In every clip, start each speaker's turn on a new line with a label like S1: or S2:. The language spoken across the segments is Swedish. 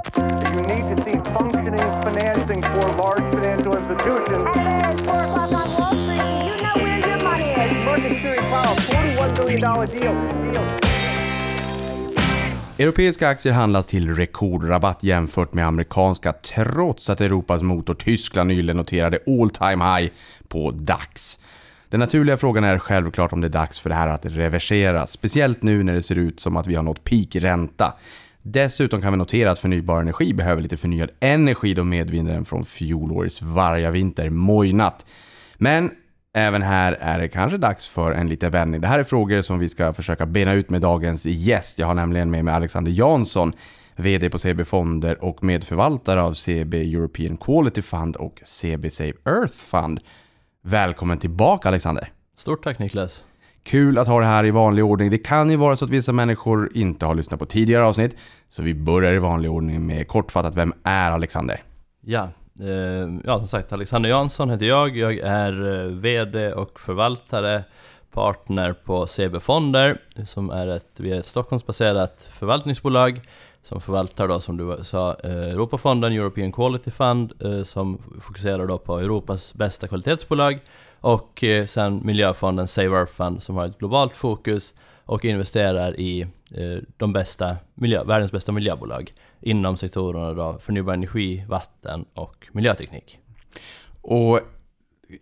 S1: You need to see functioning financing for large financial institutions.
S2: And it's 4 o'clock on Wall Street. You know where your money is.
S1: Market Security Powell, $41 billion deal. deal.
S3: Europeiska aktier handlas till rekordrabatt jämfört med amerikanska trots att Europas motor Tyskland nyligen noterade all time high på DAX. Den naturliga frågan är självklart om det är dags för det här att reversera, speciellt nu när det ser ut som att vi har nått peakränta. Dessutom kan vi notera att förnybar energi behöver lite förnyad energi då medvinden från fjolårets vargavinter mojnat. Men även här är det kanske dags för en liten vändning. Det här är frågor som vi ska försöka bena ut med dagens gäst. Jag har nämligen med mig Alexander Jansson, VD på CB Fonder och medförvaltare av CB European Quality Fund och CB Save Earth Fund. Välkommen tillbaka Alexander!
S4: Stort tack Niklas.
S3: Kul att ha det här i vanlig ordning. Det kan ju vara så att vissa människor inte har lyssnat på tidigare avsnitt, så vi börjar i vanlig ordning med kortfattat, vem är Alexander?
S4: Ja, eh, ja som sagt Alexander Jansson heter jag. Jag är eh, VD och förvaltare, partner på CB Fonder som är ett, vi är ett Stockholmsbaserat förvaltningsbolag som förvaltar då som du sa eh, Europafonden, European Quality Fund eh, som fokuserar då på Europas bästa kvalitetsbolag och eh, sen miljöfonden Save Earth Fund som har ett globalt fokus och investerar i eh, de bästa miljö, världens bästa miljöbolag inom sektorerna då förnybar energi, vatten och miljöteknik.
S3: Och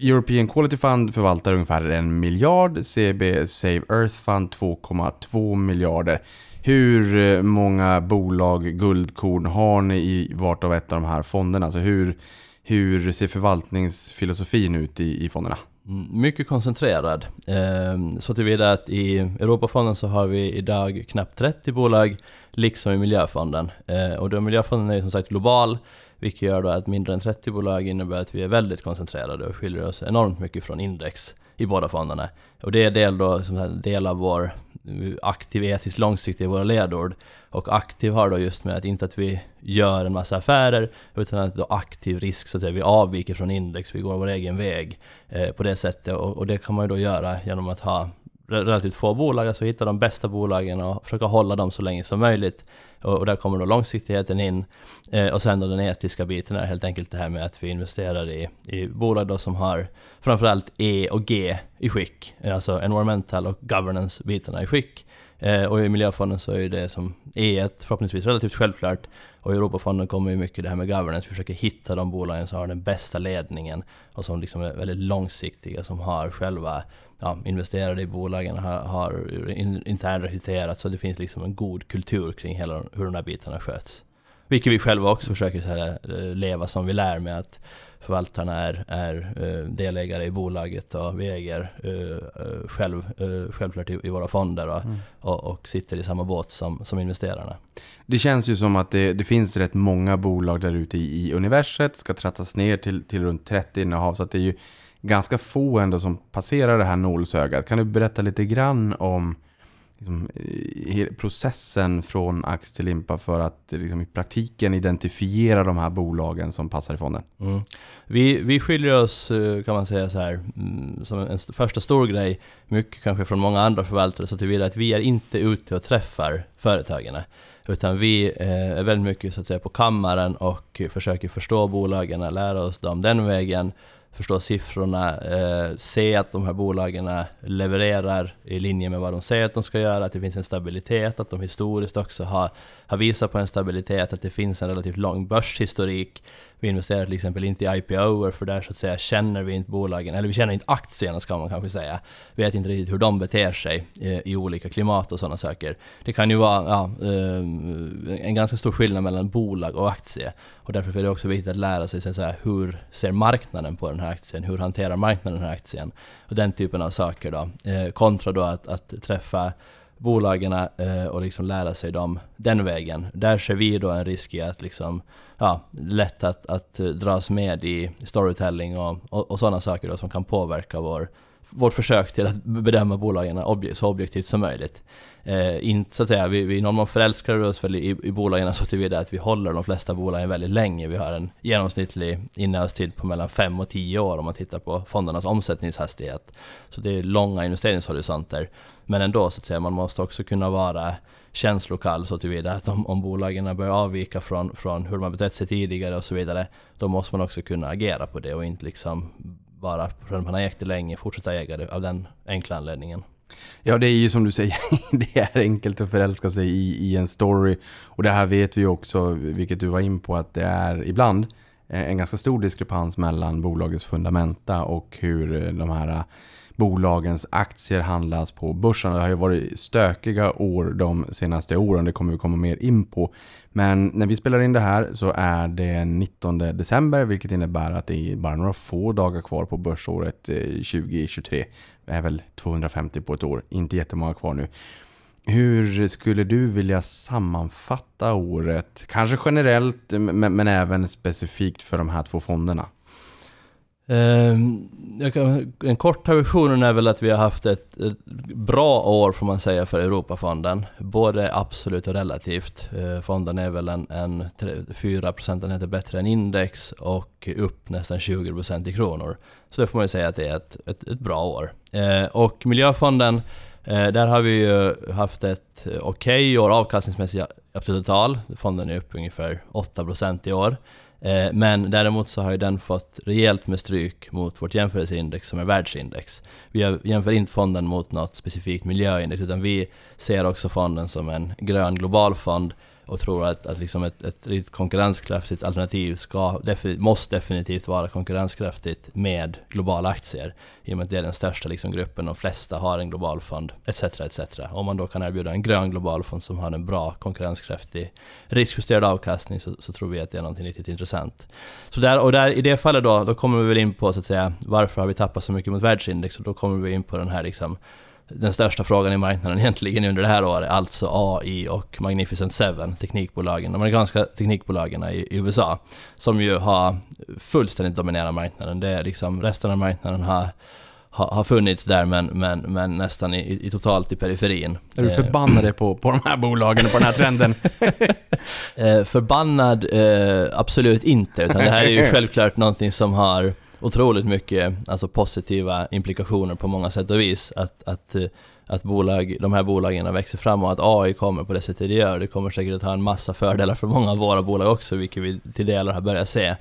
S3: European Quality Fund förvaltar ungefär en miljard, CB Save Earth Fund 2,2 miljarder. Hur eh, många bolag, guldkorn, har ni i vart och ett av de här fonderna? Alltså hur, hur ser förvaltningsfilosofin ut i, i fonderna?
S4: Mm, mycket koncentrerad. Ehm, så tillvida att i Europafonden så har vi idag knappt 30 bolag, liksom i Miljöfonden. Ehm, och då Miljöfonden är ju som sagt global, vilket gör då att mindre än 30 bolag innebär att vi är väldigt koncentrerade och skiljer oss enormt mycket från index i båda fonderna. Och det är del, då, som en del av vår aktiv etiskt långsiktig i våra ledord. Och aktiv har då just med att inte att vi gör en massa affärer, utan att då aktiv risk, så att säga, vi avviker från index, vi går vår egen väg eh, på det sättet. Och, och, det kan man ju då göra genom att ha relativt få bolag, alltså hitta de bästa bolagen och försöka hålla dem så länge som möjligt. Och, och där kommer då långsiktigheten in. Eh, och sen då den etiska biten är helt enkelt det här med att vi investerar i, i bolag då som har framförallt E och G i skick, eh, alltså environmental och governance-bitarna i skick. Eh, och i Miljöfonden så är det som E förhoppningsvis relativt självklart. Och i Europafonden kommer ju mycket det här med governance. Vi försöker hitta de bolagen som har den bästa ledningen och som liksom är väldigt långsiktiga, som har själva ja, investerade i bolagen, har, har internrekryterat så det finns liksom en god kultur kring hela hur de här bitarna sköts. Vilket vi själva också försöker så här, eh, leva som vi lär med att förvaltarna är, är uh, delägare i bolaget och vi äger uh, själv, självklart i, i, våra fonder och, mm. och, och, sitter i samma båt som, som investerarna.
S3: Det känns ju som att det, det finns rätt många bolag där ute i, i universet, ska trattas ner till, till runt 30 innehav, så att det är ju ganska få ändå som passerar det här nålsögat. Kan du berätta lite grann om liksom, eh, processen från ax till limpa för att eh, liksom, i praktiken identifiera de här bolagen som passar i fonden?
S4: Mm. Vi, vi skiljer oss, eh, kan man säga så här, mm, som en första stor grej, mycket kanske från många andra förvaltare, så tillvida att vi är inte ute och träffar företagen. Utan vi är väldigt mycket så att säga på kammaren och försöker förstå bolagen, lära oss dem den vägen förstå siffrorna, eh, se att de här bolagen levererar i linje med vad de säger att de ska göra, att det finns en stabilitet, att de historiskt också har, har visat på en stabilitet, att det finns en relativt lång börshistorik. Vi investerar till exempel inte i IPO, för där så att säga känner vi inte bolagen, eller vi känner inte aktierna ska man kanske säga. Vi vet inte riktigt hur de beter sig i, i olika klimat och sådana saker. Det kan ju vara ja, eh, en ganska stor skillnad mellan bolag och aktie. Och därför är det också viktigt att lära sig så här, hur ser marknaden på den här aktien? Hur hanterar marknaden den här aktien? Och den typen av saker då. Eh, kontra då att, att träffa bolagen eh, och liksom lära sig dem den vägen. Där ser vi då en risk i att liksom, ja, lätt att, att dras med i storytelling och, och, och sådana saker då som kan påverka vår, vårt försök till att bedöma bolagen obje, så objektivt som möjligt. Eh, inte så att säga, vi, vi normalt förälskar oss väl i, i bolagen så tillvida att vi håller de flesta bolagen väldigt länge. Vi har en genomsnittlig innehavstid på mellan 5 och 10 år om man tittar på fondernas omsättningshastighet. Så det är långa investeringshorisonter. Men ändå så att säga, man måste också kunna vara känslokall så tillvida att om, om bolagen börjar avvika från, från hur de har betett sig tidigare och så vidare, då måste man också kunna agera på det och inte liksom bara för att man har ägt det länge fortsätta äga det av den enkla anledningen.
S3: Ja, det är ju som du säger, det är enkelt att förälska sig i, i en story. Och det här vet vi också, vilket du var in på, att det är ibland Eh, en ganska stor diskrepans mellan bolagets fundamenta och hur eh, de här eh, bolagens aktier handlas på börsen. Det har ju varit stökiga år de senaste åren, det kommer vi komma mer in på. Men när vi spelar in det här så är det 19 december, vilket innebär att det är bara några få dagar kvar på börsåret 2023. Det är väl 250 på ett år, inte jättemånga kvar nu. Hur skulle du vilja sammanfatta året? Kanske generellt, men, men även specifikt för de här två fonderna.
S4: Ehm, kan, en korta versionen är väl att vi har haft ett, ett, bra år får man säga för Europafonden. Både absolut och relativt. Eh, fonden är väl en, en 4 procentenheter bättre än index och upp nästan 20 procent i kronor. Så det får man ju säga att det är ett, ett, ett bra år. Eh, och Miljöfonden, Eh, där har vi ju haft ett okej okay år avkastningsmässigt absoluta tal. Fonden är upp ungefär 8% i år. Eh, men däremot så har ju den fått rejält med stryk mot vårt jämförelseindex som är världsindex. Vi jämför inte fonden mot något specifikt miljöindex utan vi ser också fonden som en grön global fond och tror att, att liksom ett, ett, ett konkurrenskraftigt alternativ ska, definitivt, måste definitivt vara konkurrenskraftigt med globala aktier. I och med att det är den största liksom gruppen, de flesta har en global fond, etc. etc. Om man då kan erbjuda en grön global fond som har en bra konkurrenskraftig riskjusterad avkastning så, så tror vi att det är något riktigt intressant. Så där, och där, i det fallet då, då kommer vi väl in på så att säga varför har vi tappat så mycket mot världsindex och då kommer vi in på den här liksom den största frågan i marknaden egentligen under det här året, alltså AI och Magnificent Seven, teknikbolagen, de amerikanska teknikbolagen i USA, som ju har fullständigt dominerat marknaden. Det är liksom, resten av marknaden har har, funnits där men, men, men nästan i, i, totalt i periferin.
S3: Är du förbannad på, på de här bolagen och på den här trenden?
S4: Eh, förbannad? Eh, absolut inte, utan det här är ju självklart någonting som har otroligt mycket alltså positiva implikationer på många sätt och vis. Att, att, eh, att bolag, de här bolagen växer fram och att AI kommer på det sättet det gör. Det kommer säkert att ha en massa fördelar för många av våra bolag också, vilket vi till delar har börjat se.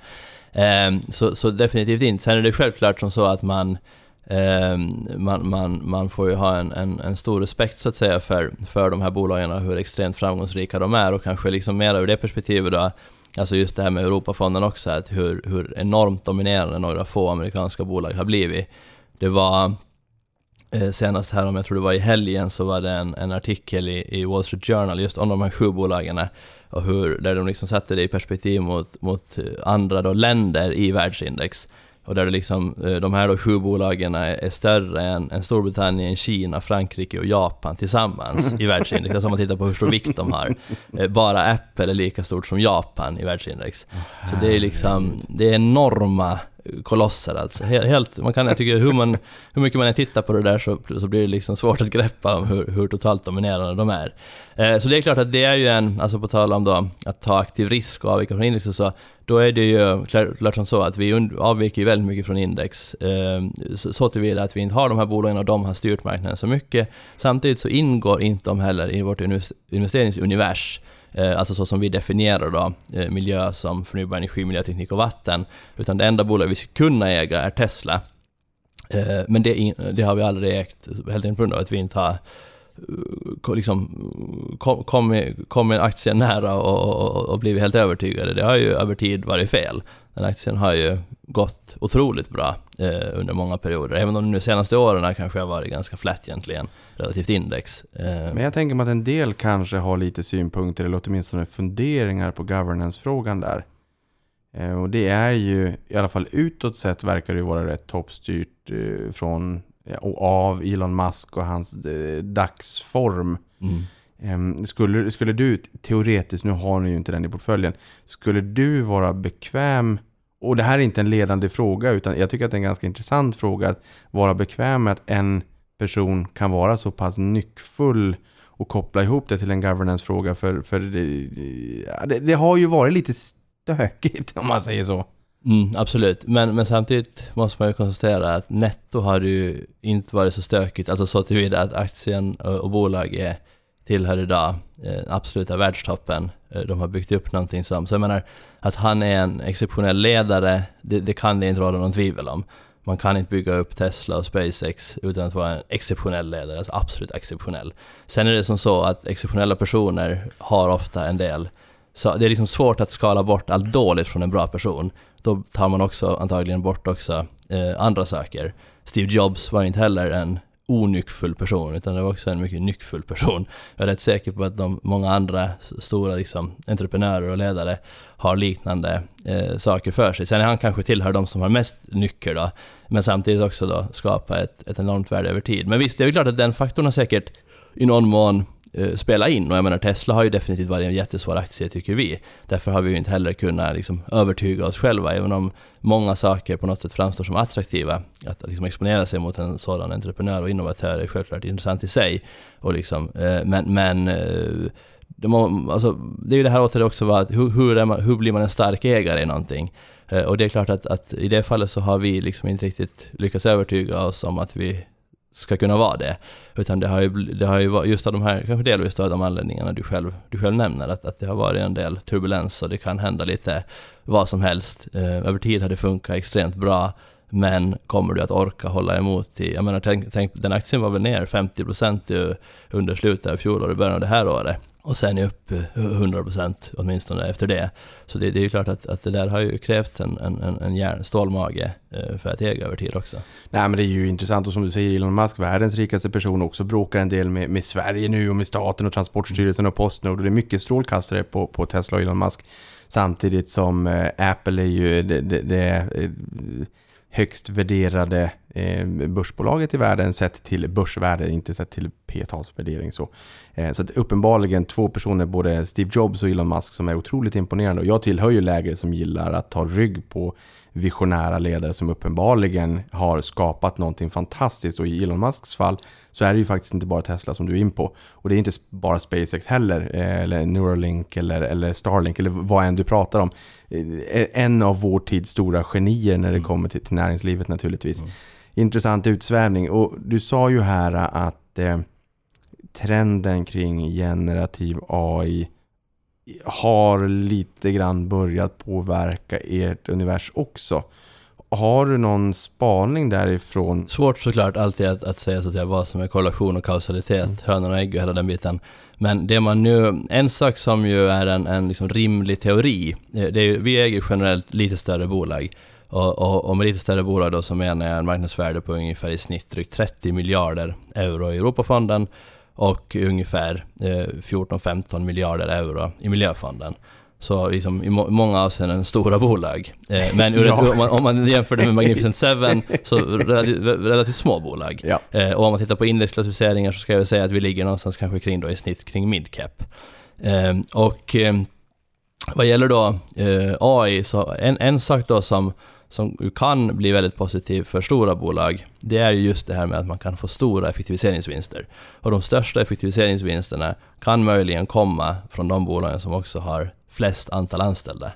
S4: Ehm, så, så, definitivt inte. Sen är det självklart som så att man ehm, man, man, man får ju ha en, en, en, stor respekt så att säga för, för de här bolagen och hur extremt framgångsrika de är och kanske liksom mer ur det perspektivet då Alltså just det här med Europafonden också, att hur, hur enormt dominerande några få amerikanska bolag har blivit. Det var eh, senast här, om jag tror det var i helgen, så var det en, en artikel i, i, Wall Street Journal just om de här sju bolagen och hur, där de liksom satte det i perspektiv mot, mot andra då länder i världsindex. Och där det liksom, eh, de här då sju bolagen är större än, än Storbritannien, Kina, Frankrike och Japan tillsammans i världsindex. Alltså om man tittar på hur stor vikt de har. Eh, bara Apple är lika stort som Japan i världsindex. Så det är liksom, det är enorma kolosser alltså. Helt, man kan, jag tycker hur, man, hur mycket man än tittar på det där så, så blir det liksom svårt att greppa om hur, hur totalt dominerande de är. Eh, så det är klart att det är ju en, alltså på tal om då att ta aktiv risk och avvika från index och så, då är det ju klart, som så att vi avviker väldigt mycket från index. Eh, så, så tillvida att vi inte har de här bolagen och de har styrt marknaden så mycket. Samtidigt så ingår inte de heller i vårt investeringsunivers. Eh, alltså så som vi definierar då, eh, miljö som förnybar energi, miljöteknik och vatten. Utan det enda bolag vi skulle kunna äga är Tesla. Eh, men det, det har vi aldrig ägt, helt enkelt på grund av att vi inte har Eh, liksom kommit kom aktien nära och, och, och blivit helt övertygade. Det har ju över tid varit fel. Den aktien har ju gått otroligt bra eh, under många perioder, även om de senaste åren kanske har varit ganska flat egentligen, relativt index.
S3: Eh. Men jag tänker mig att en del kanske har lite synpunkter, eller åtminstone funderingar på governance-frågan där. Eh, och det är ju, i alla fall utåt sett verkar det vara rätt toppstyrt eh, från och av Elon Musk och hans eh, dagsform. Mm. Skulle, skulle du, teoretiskt, nu har ni ju inte den i portföljen, skulle du vara bekväm, och det här är inte en ledande fråga, utan jag tycker att det är en ganska intressant fråga, att vara bekväm med att en person kan vara så pass nyckfull och koppla ihop det till en governance-fråga, för, för det, det, det har ju varit lite stökigt om man säger så.
S4: Mm, absolut, men, men samtidigt måste man ju konstatera att netto har det ju inte varit så stökigt, alltså så tillvida att aktien och, och bolag är tillhör idag eh, absoluta världstoppen. Eh, de har byggt upp någonting som, så jag menar att han är en exceptionell ledare, det, det kan det inte råda någon tvivel om. Man kan inte bygga upp Tesla och SpaceX utan att vara en exceptionell ledare, alltså absolut exceptionell. Sen är det som så att exceptionella personer har ofta en del, så det är liksom svårt att skala bort allt dåligt från en bra person. Då tar man också antagligen bort också eh, andra saker. Steve Jobs var inte heller en onyckfull person, utan det var också en mycket nyckfull person. Jag är rätt säker på att de många andra stora liksom, entreprenörer och ledare har liknande eh, saker för sig. Sen är han kanske tillhör de som har mest nycker då, men samtidigt också då skapa ett, ett enormt värde över tid. Men visst, det är klart att den faktorn har säkert i någon mån Eh, spela in. Och jag menar Tesla har ju definitivt varit en jättesvår aktie tycker vi. Därför har vi ju inte heller kunnat liksom, övertyga oss själva, även om många saker på något sätt framstår som attraktiva. Att liksom, exponera sig mot en sådan entreprenör och innovatör är självklart intressant i sig. Och liksom, eh, men men eh, det, må, alltså, det är ju det här åter också, va, hur, hur, man, hur blir man en stark ägare i någonting? Eh, och det är klart att, att i det fallet så har vi liksom inte riktigt lyckats övertyga oss om att vi ska kunna vara det. Utan det har ju, det har ju varit just av de här, kanske delvis av de anledningarna du själv, du själv nämner, att, att det har varit en del turbulens och det kan hända lite vad som helst. Eh, över tid har det funkat extremt bra, men kommer du att orka hålla emot i, jag menar tänk, tänk den aktien var väl ner 50% under slutet av fjolåret och början av det här året och sen är upp eh, 100% åtminstone efter det. Så det, det är ju klart att, att det där har ju krävt en, en, en järn, stålmage eh, för att äga över tid också.
S3: Nej men det är ju intressant och som du säger Elon Musk, världens rikaste person, också bråkar en del med, med Sverige nu och med staten och Transportstyrelsen och Postnord och det är mycket strålkastare på, på Tesla och Elon Musk. Samtidigt som eh, Apple är ju det, det, det högst värderade eh, börsbolaget i världen sett till börsvärde, inte sett till p-talsvärdering. Så, eh, så att uppenbarligen två personer, både Steve Jobs och Elon Musk, som är otroligt imponerande. Och jag tillhör ju läger som gillar att ta rygg på visionära ledare som uppenbarligen har skapat någonting fantastiskt. Och i Elon Musks fall så är det ju faktiskt inte bara Tesla som du är in på. Och det är inte bara SpaceX heller, eh, eller Neuralink eller, eller Starlink eller vad än du pratar om. Eh, en av vår tids stora genier när det mm. kommer till, till näringslivet naturligtvis. Mm. Intressant utsvävning. Och du sa ju här att eh, trenden kring generativ AI har lite grann börjat påverka ert univers också. Har du någon spaning därifrån?
S4: Svårt såklart alltid att, att säga så att säga, vad som är korrelation och kausalitet, mm. hönan och ägg och hela den biten. Men det man nu, en sak som ju är en, en liksom rimlig teori, eh, det är, vi äger generellt lite större bolag. Och, och, och med lite större bolag då så menar jag en marknadsvärde på ungefär i snitt drygt 30 miljarder euro i Europafonden och ungefär eh, 14-15 miljarder euro i miljöfonden. Så liksom, i må många avseenden stora bolag. Eh, men ja. om, man, om, man, jämför det med Magnificent Seven så relativt, relativt små bolag. Ja. Eh, och om man tittar på indexklassificeringar så ska jag säga att vi ligger någonstans kanske kring då i snitt kring midcap. Eh, och eh, vad gäller då eh, AI så en, en sak då som som kan bli väldigt positiv för stora bolag, det är just det här med att man kan få stora effektiviseringsvinster. Och de största effektiviseringsvinsterna kan möjligen komma från de bolagen som också har flest antal anställda.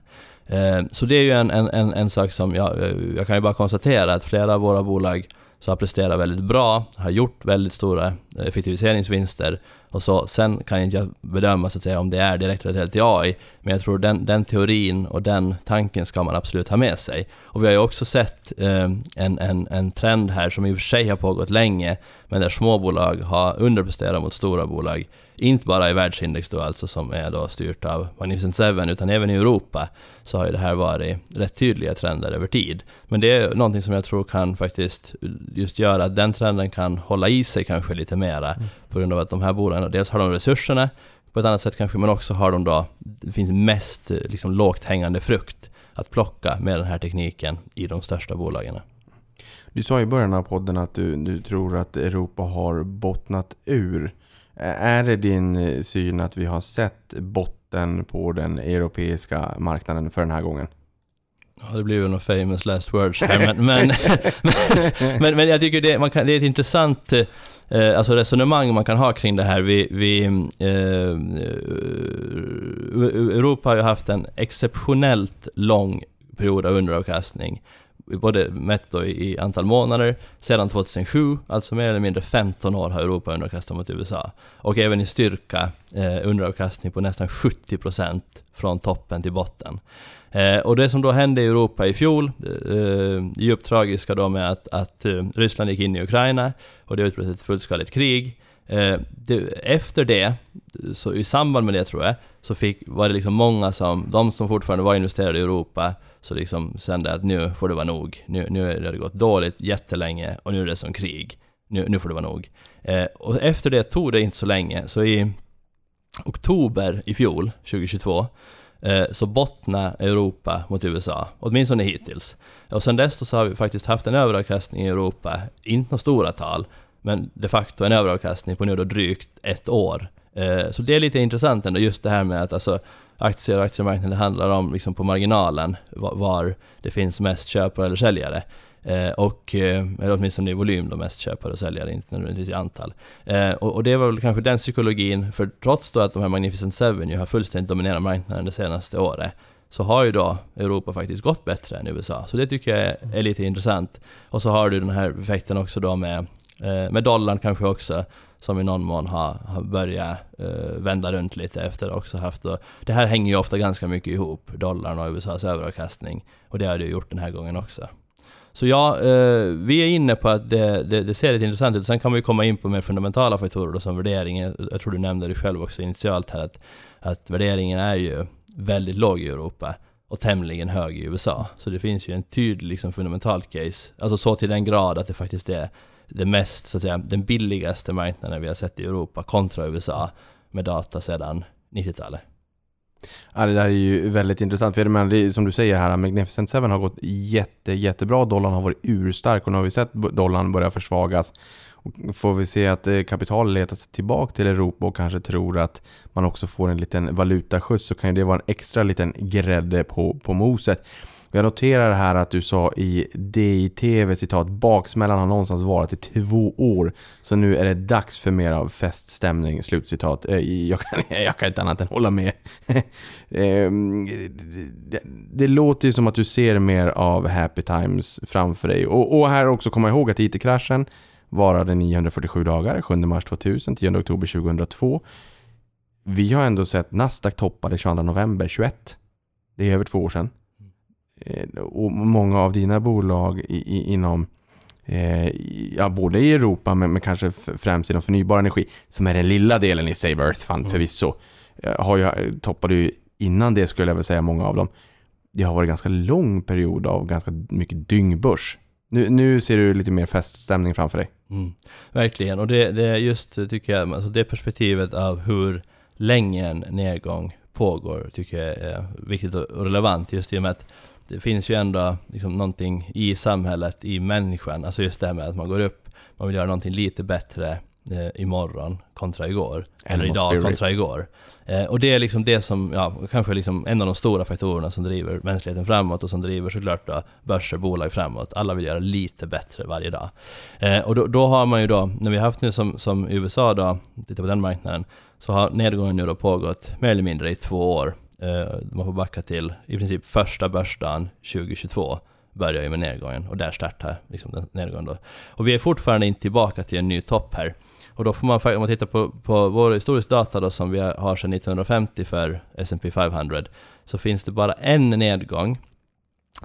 S4: Eh, så det är ju en, en, en, sak som jag, eh, jag kan ju bara konstatera att flera av våra bolag som har presterat väldigt bra, har gjort väldigt stora eh, effektiviseringsvinster och så. Sen kan jag inte bedöma så att säga om det är direkt relaterat till AI, men jag tror den, den teorin och den tanken ska man absolut ha med sig. Och vi har ju också sett eh, en, en, en trend här som i och för sig har pågått länge, men där småbolag har underpresterat mot stora bolag inte bara i världsindex då alltså som är då styrt av Magnificent Seven utan även i Europa så har ju det här varit rätt tydliga trender över tid. Men det är någonting som jag tror kan faktiskt just göra att den trenden kan hålla i sig kanske lite mera mm. på grund av att de här bolagen, dels har de resurserna på ett annat sätt kanske, men också har de då, det finns mest liksom lågt hängande frukt att plocka med den här tekniken i de största bolagen.
S3: Du sa i början av podden att du, du tror att Europa har bottnat ur. Är det din eh, syn att vi har sett botten på den europeiska marknaden för den här gången?
S4: Ja, det blir ju några famous last words här, men, men, men, men, jag tycker det, man kan, det är ett intressant eh, eh alltså resonemang man kan ha kring det här. Vi, vi eh, eh Europa har ju haft en exceptionellt lång period av underavkastning både mätt då i antal månader, sedan 2007, alltså mer eller mindre 15 år har Europa underkastat mot USA. Och även i styrka eh, underavkastning på nästan 70 procent från toppen till botten. Eh, och det som då hände i Europa i fjol, eh, djupt tragiska då med att, att eh, Ryssland gick in i Ukraina och det utbröt ett fullskaligt krig. Eh, det, efter det, så i samband med det tror jag, så fick, var det liksom många som, de som fortfarande var investerade i Europa, så liksom kände att nu får det vara nog. Nu, nu har det gått dåligt jättelänge och nu är det som krig. Nu, nu får det vara nog. Eh, och efter det tog det inte så länge, så i oktober i fjol, 2022, eh, så bottnade Europa mot USA, åtminstone hittills. Och sen dess så har vi faktiskt haft en överavkastning i Europa, inte några stora tal, men de facto en överavkastning på nu då drygt ett år. Eh, så det är lite intressant ändå, just det här med att alltså aktier och aktiemarknaden handlar om liksom på marginalen var, det finns mest köpare eller säljare. Eh, och, eh, eller åtminstone i volym då mest köpare och säljare, inte nödvändigtvis i antal. Eh, och, och, det var väl kanske den psykologin, för trots då att de här Magnificent Seven ju har fullständigt dominerat marknaden det senaste året, så har ju då Europa faktiskt gått bättre än USA. Så det tycker jag är, är lite intressant. Och så har du den här effekten också då med, Eh, med dollarn kanske också, som i någon mån har, har börjat eh, vända runt lite efter också haft då, Det här hänger ju ofta ganska mycket ihop, dollarn och USAs överavkastning. Och det har det ju gjort den här gången också. Så ja, eh, vi är inne på att det, det, det, ser lite intressant ut. Sen kan vi komma in på mer fundamentala faktorer då, som värderingen. Jag tror du nämnde det själv också initialt här att, att värderingen är ju väldigt låg i Europa och tämligen hög i USA. Så det finns ju en tydlig liksom, fundamental case, alltså så till den grad att det faktiskt är det mest, så att säga, den billigaste marknaden vi har sett i Europa kontra USA med data sedan 90-talet.
S3: Ja, det där är ju väldigt intressant. För jag det, som du säger här, Magnificent 7 har gått jätte, jättebra. Dollarn har varit urstark och nu har vi sett dollarn börja försvagas. Och får vi se att eh, kapital letar sig tillbaka till Europa och kanske tror att man också får en liten valutaskjuts så kan ju det vara en extra liten grädde på, på moset. Jag noterar här att du sa i DI-TV citat baksmällan har någonstans varit i två år. Så nu är det dags för mer av feststämning. Slutcitat. Eh, jag kan, jag kan inte annat än hålla med. Ehm, det, det låter ju som att du ser mer av happy times framför dig. Och, och här också komma ihåg att IT-kraschen varade 947 dagar, 7 mars 2000, 10 oktober 2002. Vi har ändå sett Nasdaq toppade 22 november 21. Det är över två år sedan. Eh, och många av dina bolag i, i, inom eh, ja, både i Europa men, men kanske främst inom förnybar energi som är den lilla delen i Save Earth Fund mm. förvisso. Eh, har ju, toppade ju innan det skulle jag väl säga många av dem. Det har varit ganska lång period av ganska mycket dyngbörs. Nu, nu ser du lite mer feststämning framför dig.
S4: Mm, verkligen, och det, det är just tycker jag, alltså det perspektivet av hur länge en nedgång pågår tycker jag är viktigt och relevant just i och med att det finns ju ändå liksom någonting i samhället, i människan, alltså just det här med att man går upp, man vill göra någonting lite bättre eh, imorgon kontra igår, eller idag spirit. kontra igår. Eh, och det är liksom det som, ja, kanske liksom en av de stora faktorerna som driver mänskligheten framåt och som driver såklart då börser, bolag framåt. Alla vill göra lite bättre varje dag. Eh, och då, då, har man ju då, när vi har haft nu som, som USA då, titta på den marknaden, så har nedgången nu då pågått mer eller mindre i två år. Eh, man får backa till i princip första börsdagen 2022 börjar ju med nedgången och där startar liksom den nedgången då. Och vi är fortfarande inte tillbaka till en ny topp här. Och då får man, om man tittar på, på vår historiska data då som vi har sedan 1950 för S&P 500 så finns det bara en nedgång.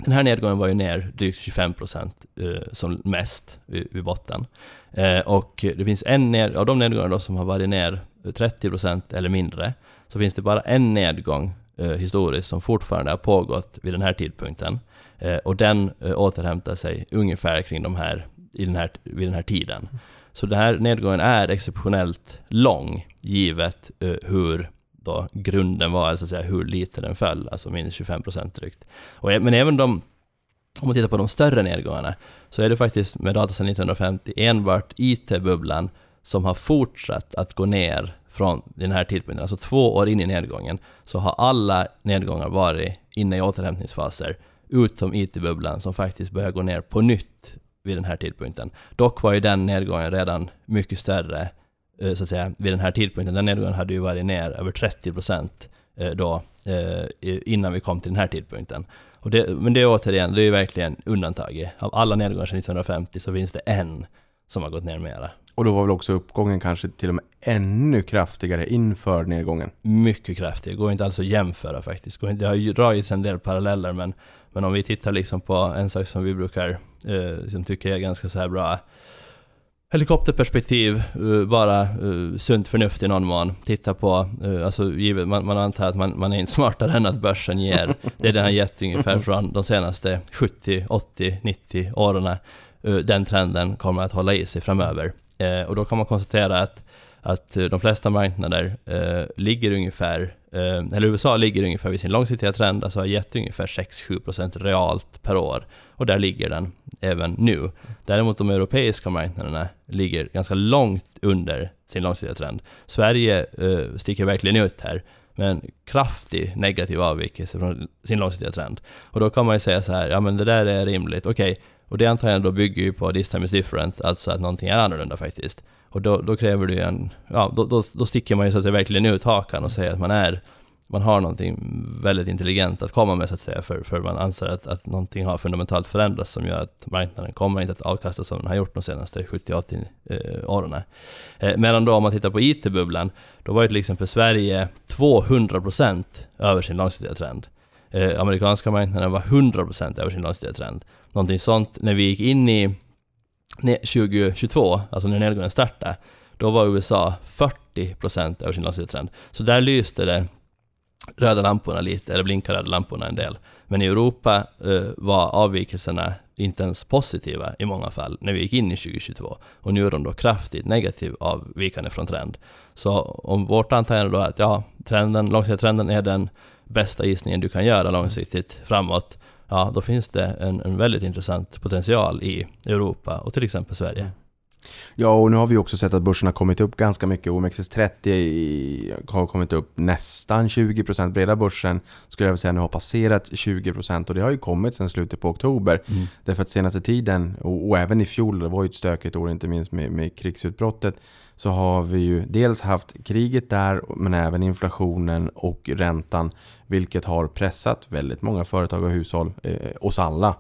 S4: Den här nedgången var ju ner drygt 25% eh, som mest vid, vid botten. Eh, och det finns en ned, av de nedgångar då som har varit ner 30% eller mindre så finns det bara en nedgång eh, historiskt som fortfarande har pågått vid den här tidpunkten. Eh, och den eh, återhämtar sig ungefär kring de här, i den här, vid den här tiden. Så den här nedgången är exceptionellt lång, givet eh, hur då grunden var, så att säga, hur lite den föll, alltså minus 25 procent drygt. Och, e-, men även de, om man tittar på de större nedgångarna, så är det faktiskt med data sedan 1950 enbart IT-bubblan som har fortsatt att gå ner från den här tidpunkten, alltså två år in i nedgången, så har alla nedgångar varit inne i återhämtningsfaser, utom IT-bubblan som faktiskt börjar gå ner på nytt vid den här tidpunkten. Dock var ju den nedgången redan mycket större, eh, så att säga, vid den här tidpunkten. Den nedgången hade ju varit ner över 30 procent eh, då eh, innan vi kom till den här tidpunkten. Och det, men det är återigen, det är ju verkligen undantaget. Av alla nedgångar sedan 1950 så finns det en som har gått ner mera.
S3: Och då var väl också uppgången kanske till och med ännu kraftigare inför nedgången?
S4: Mycket kraftig, går inte alls att jämföra faktiskt. Det har ju dragits en del paralleller men, men om vi tittar liksom på en sak som vi brukar, eh, som tycker är ganska så här bra helikopterperspektiv, eh, bara uh, sunt förnuft i någon mån. Titta på, uh, alltså givet, man, man antar att man, man är inte smartare än att börsen ger. Det är den har gett ungefär från de senaste 70, 80, 90 åren. Uh, den trenden kommer att hålla i sig framöver. Eh, och då kan man konstatera att, att eh, de flesta marknader eh, ligger ungefär, eh, eller USA ligger ungefär vid sin långsiktiga trend, alltså har gett ungefär 6-7% realt per år. Och där ligger den även nu. Däremot de europeiska marknaderna ligger ganska långt under sin långsiktiga trend. Sverige sticker verkligen ut här med en kraftig negativ avvikelse från sin långsiktiga trend. Och då kan man ju säga så här, ja men det där är rimligt, okej, okay och det antagligen då bygger ju på this time is different, alltså att någonting är annorlunda faktiskt. Och då, då kräver det ju en, ja då, då, då sticker man ju så att säga verkligen ut hakan och säger att man är man har någonting väldigt intelligent att komma med så att säga, för, för man anser att, att någonting har fundamentalt förändrats som gör att marknaden kommer inte att avkasta som den har gjort de senaste 70-80 eh, åren. Eh, medan då om man tittar på IT-bubblan, då var ju till exempel Sverige 200% över sin långsiktiga trend. Eh, amerikanska marknaden var 100% över sin långsiktiga trend. Någonting sånt, när vi gick in i 2022, alltså när nedgången startade, då var USA 40% över sin långsiktiga trend. Så där lyste det röda lamporna lite, eller blinkade röda lamporna en del. Men i Europa eh, var avvikelserna inte ens positiva i många fall när vi gick in i 2022. Och nu är de då kraftigt negativ avvikande från trend. Så om vårt antagande då är att ja, trenden, långsiktiga trenden är den bästa gissningen du kan göra långsiktigt framåt, ja då finns det en, en väldigt intressant potential i Europa och till exempel Sverige.
S3: Ja, och nu har vi också sett att börsen har kommit upp ganska mycket. OMXS30 har kommit upp nästan 20%. Breda börsen skulle jag säga nu har passerat 20% och det har ju kommit sedan slutet på oktober. Mm. Därför att senaste tiden, och, och, även i fjol, det var ju ett stökigt år inte minst med, med krigsutbrottet, så har vi ju dels haft kriget där, men även inflationen och räntan, vilket har pressat väldigt många företag och hushåll, eh, oss alla.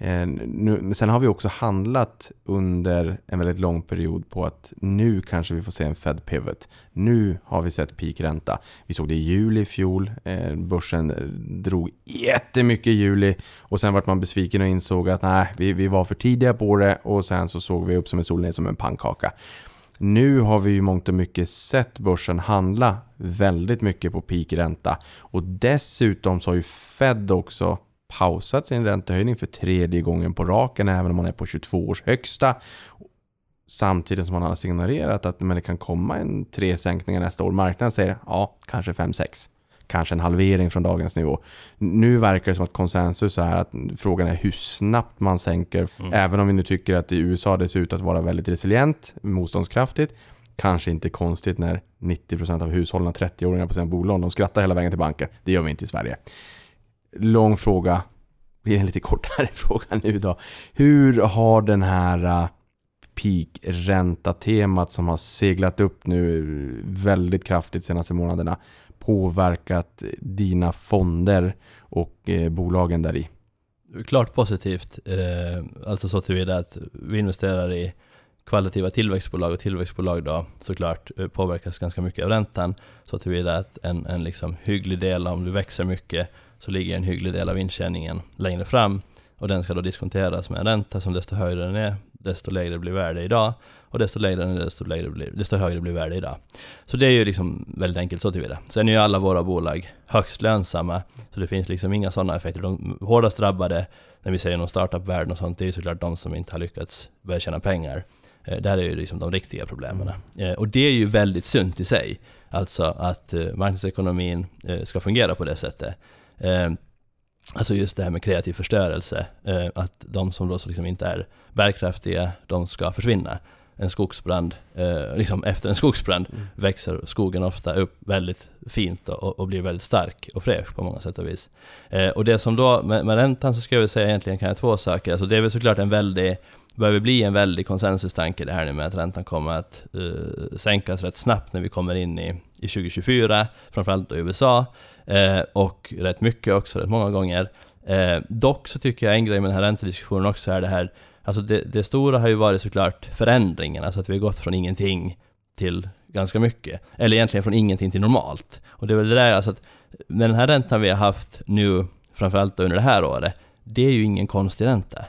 S3: Eh, nu, men sen har vi också handlat under en väldigt lång period på att nu kanske vi får se en Fed pivot. Nu har vi sett peakränta. Vi såg det i juli i fjol. Eh, börsen eh, drog jättemycket i juli och sen vart man besviken och insåg att nej, vi, vi var för tidiga på det och sen så såg vi upp som en sol ner som en pannkaka. Nu har vi ju mångt och mycket sett börsen handla väldigt mycket på peakränta och dessutom så har ju Fed också pausat sin räntehöjning för tredje gången på raken, även om man är på 22 års högsta. Samtidigt som man har signalerat att men det kan komma en tre sänkningar nästa år. Marknaden säger ja, kanske 5-6. Kanske en halvering från dagens nivå. Nu verkar det som att konsensus är att frågan är hur snabbt man sänker. Mm. Även om vi nu tycker att i USA det ser ut att vara väldigt resilient, motståndskraftigt. Kanske inte konstigt när 90% av hushållen 30-åringar på sina bolån, de skrattar hela vägen till banken. Det gör vi inte i Sverige lång fråga. Blir en lite kortare fråga nu då. Hur har den här äh, peak-ränta-temat som har seglat upp nu väldigt kraftigt senaste månaderna påverkat dina fonder och eh, bolagen där i?
S4: Klart positivt. Eh, alltså så tillvida att vi investerar i kvalitativa tillväxtbolag och tillväxtbolag då såklart eh, påverkas ganska mycket av räntan. Så tillvida att en, en liksom hygglig del om du växer mycket så ligger en hygglig del av intjäningen längre fram och den ska då diskonteras med en ränta som desto högre den är, desto lägre blir värde idag och desto lägre den är, desto, lägre blir, desto högre blir värde idag. Så det är ju liksom väldigt enkelt så tillvida. Sen är ju alla våra bolag högst lönsamma, så det finns liksom inga sådana effekter. De hårdast drabbade, när vi säger någon startup-världen och sånt, det är ju såklart de som inte har lyckats börja tjäna pengar. Eh, där är ju liksom de riktiga problemen. Eh, och det är ju väldigt sunt i sig. Alltså att eh, marknadsekonomin ska fungera på det sättet. Eh, alltså just det här med kreativ förstörelse, eh, att de som då liksom inte är bärkraftiga, de ska försvinna. En skogsbrand, eh, liksom efter en skogsbrand mm. växer skogen ofta upp väldigt fint och, och, blir väldigt stark och fräsch på många sätt och vis. Och det som då, med, med räntan så ska jag säga egentligen kan jag två saker. Alltså det är väl såklart en väldig behöver bli en väldig konsensustanke det här nu med att räntan kommer att uh, sänkas rätt snabbt när vi kommer in i i 2024, framförallt i USA, eh, och rätt mycket också, rätt många gånger. Eh, dock så tycker jag en grej med den här räntediskussionen också är det här, alltså det, det stora har ju varit såklart förändringen, alltså att vi har gått från ingenting till ganska mycket. Eller egentligen från ingenting till normalt. Och det är väl det där, alltså att med den här räntan vi har haft nu, framförallt under det här året, det är ju ingen konstig ränta.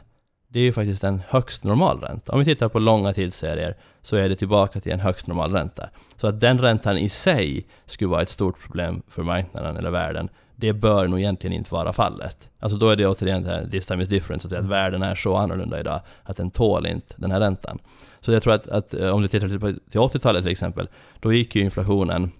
S4: Det är ju faktiskt en högst normal ränta. Om vi tittar på långa tidsserier så är det tillbaka till en högst normal ränta. Så att den räntan i sig skulle vara ett stort problem för marknaden eller världen, det bör nog egentligen inte vara fallet. Alltså då är det återigen det här this time is different, så att, säga, att världen är så annorlunda idag att den tål inte den här räntan. Så jag tror att, att eh, om du tittar till, till 80-talet till exempel, då gick ju inflationen,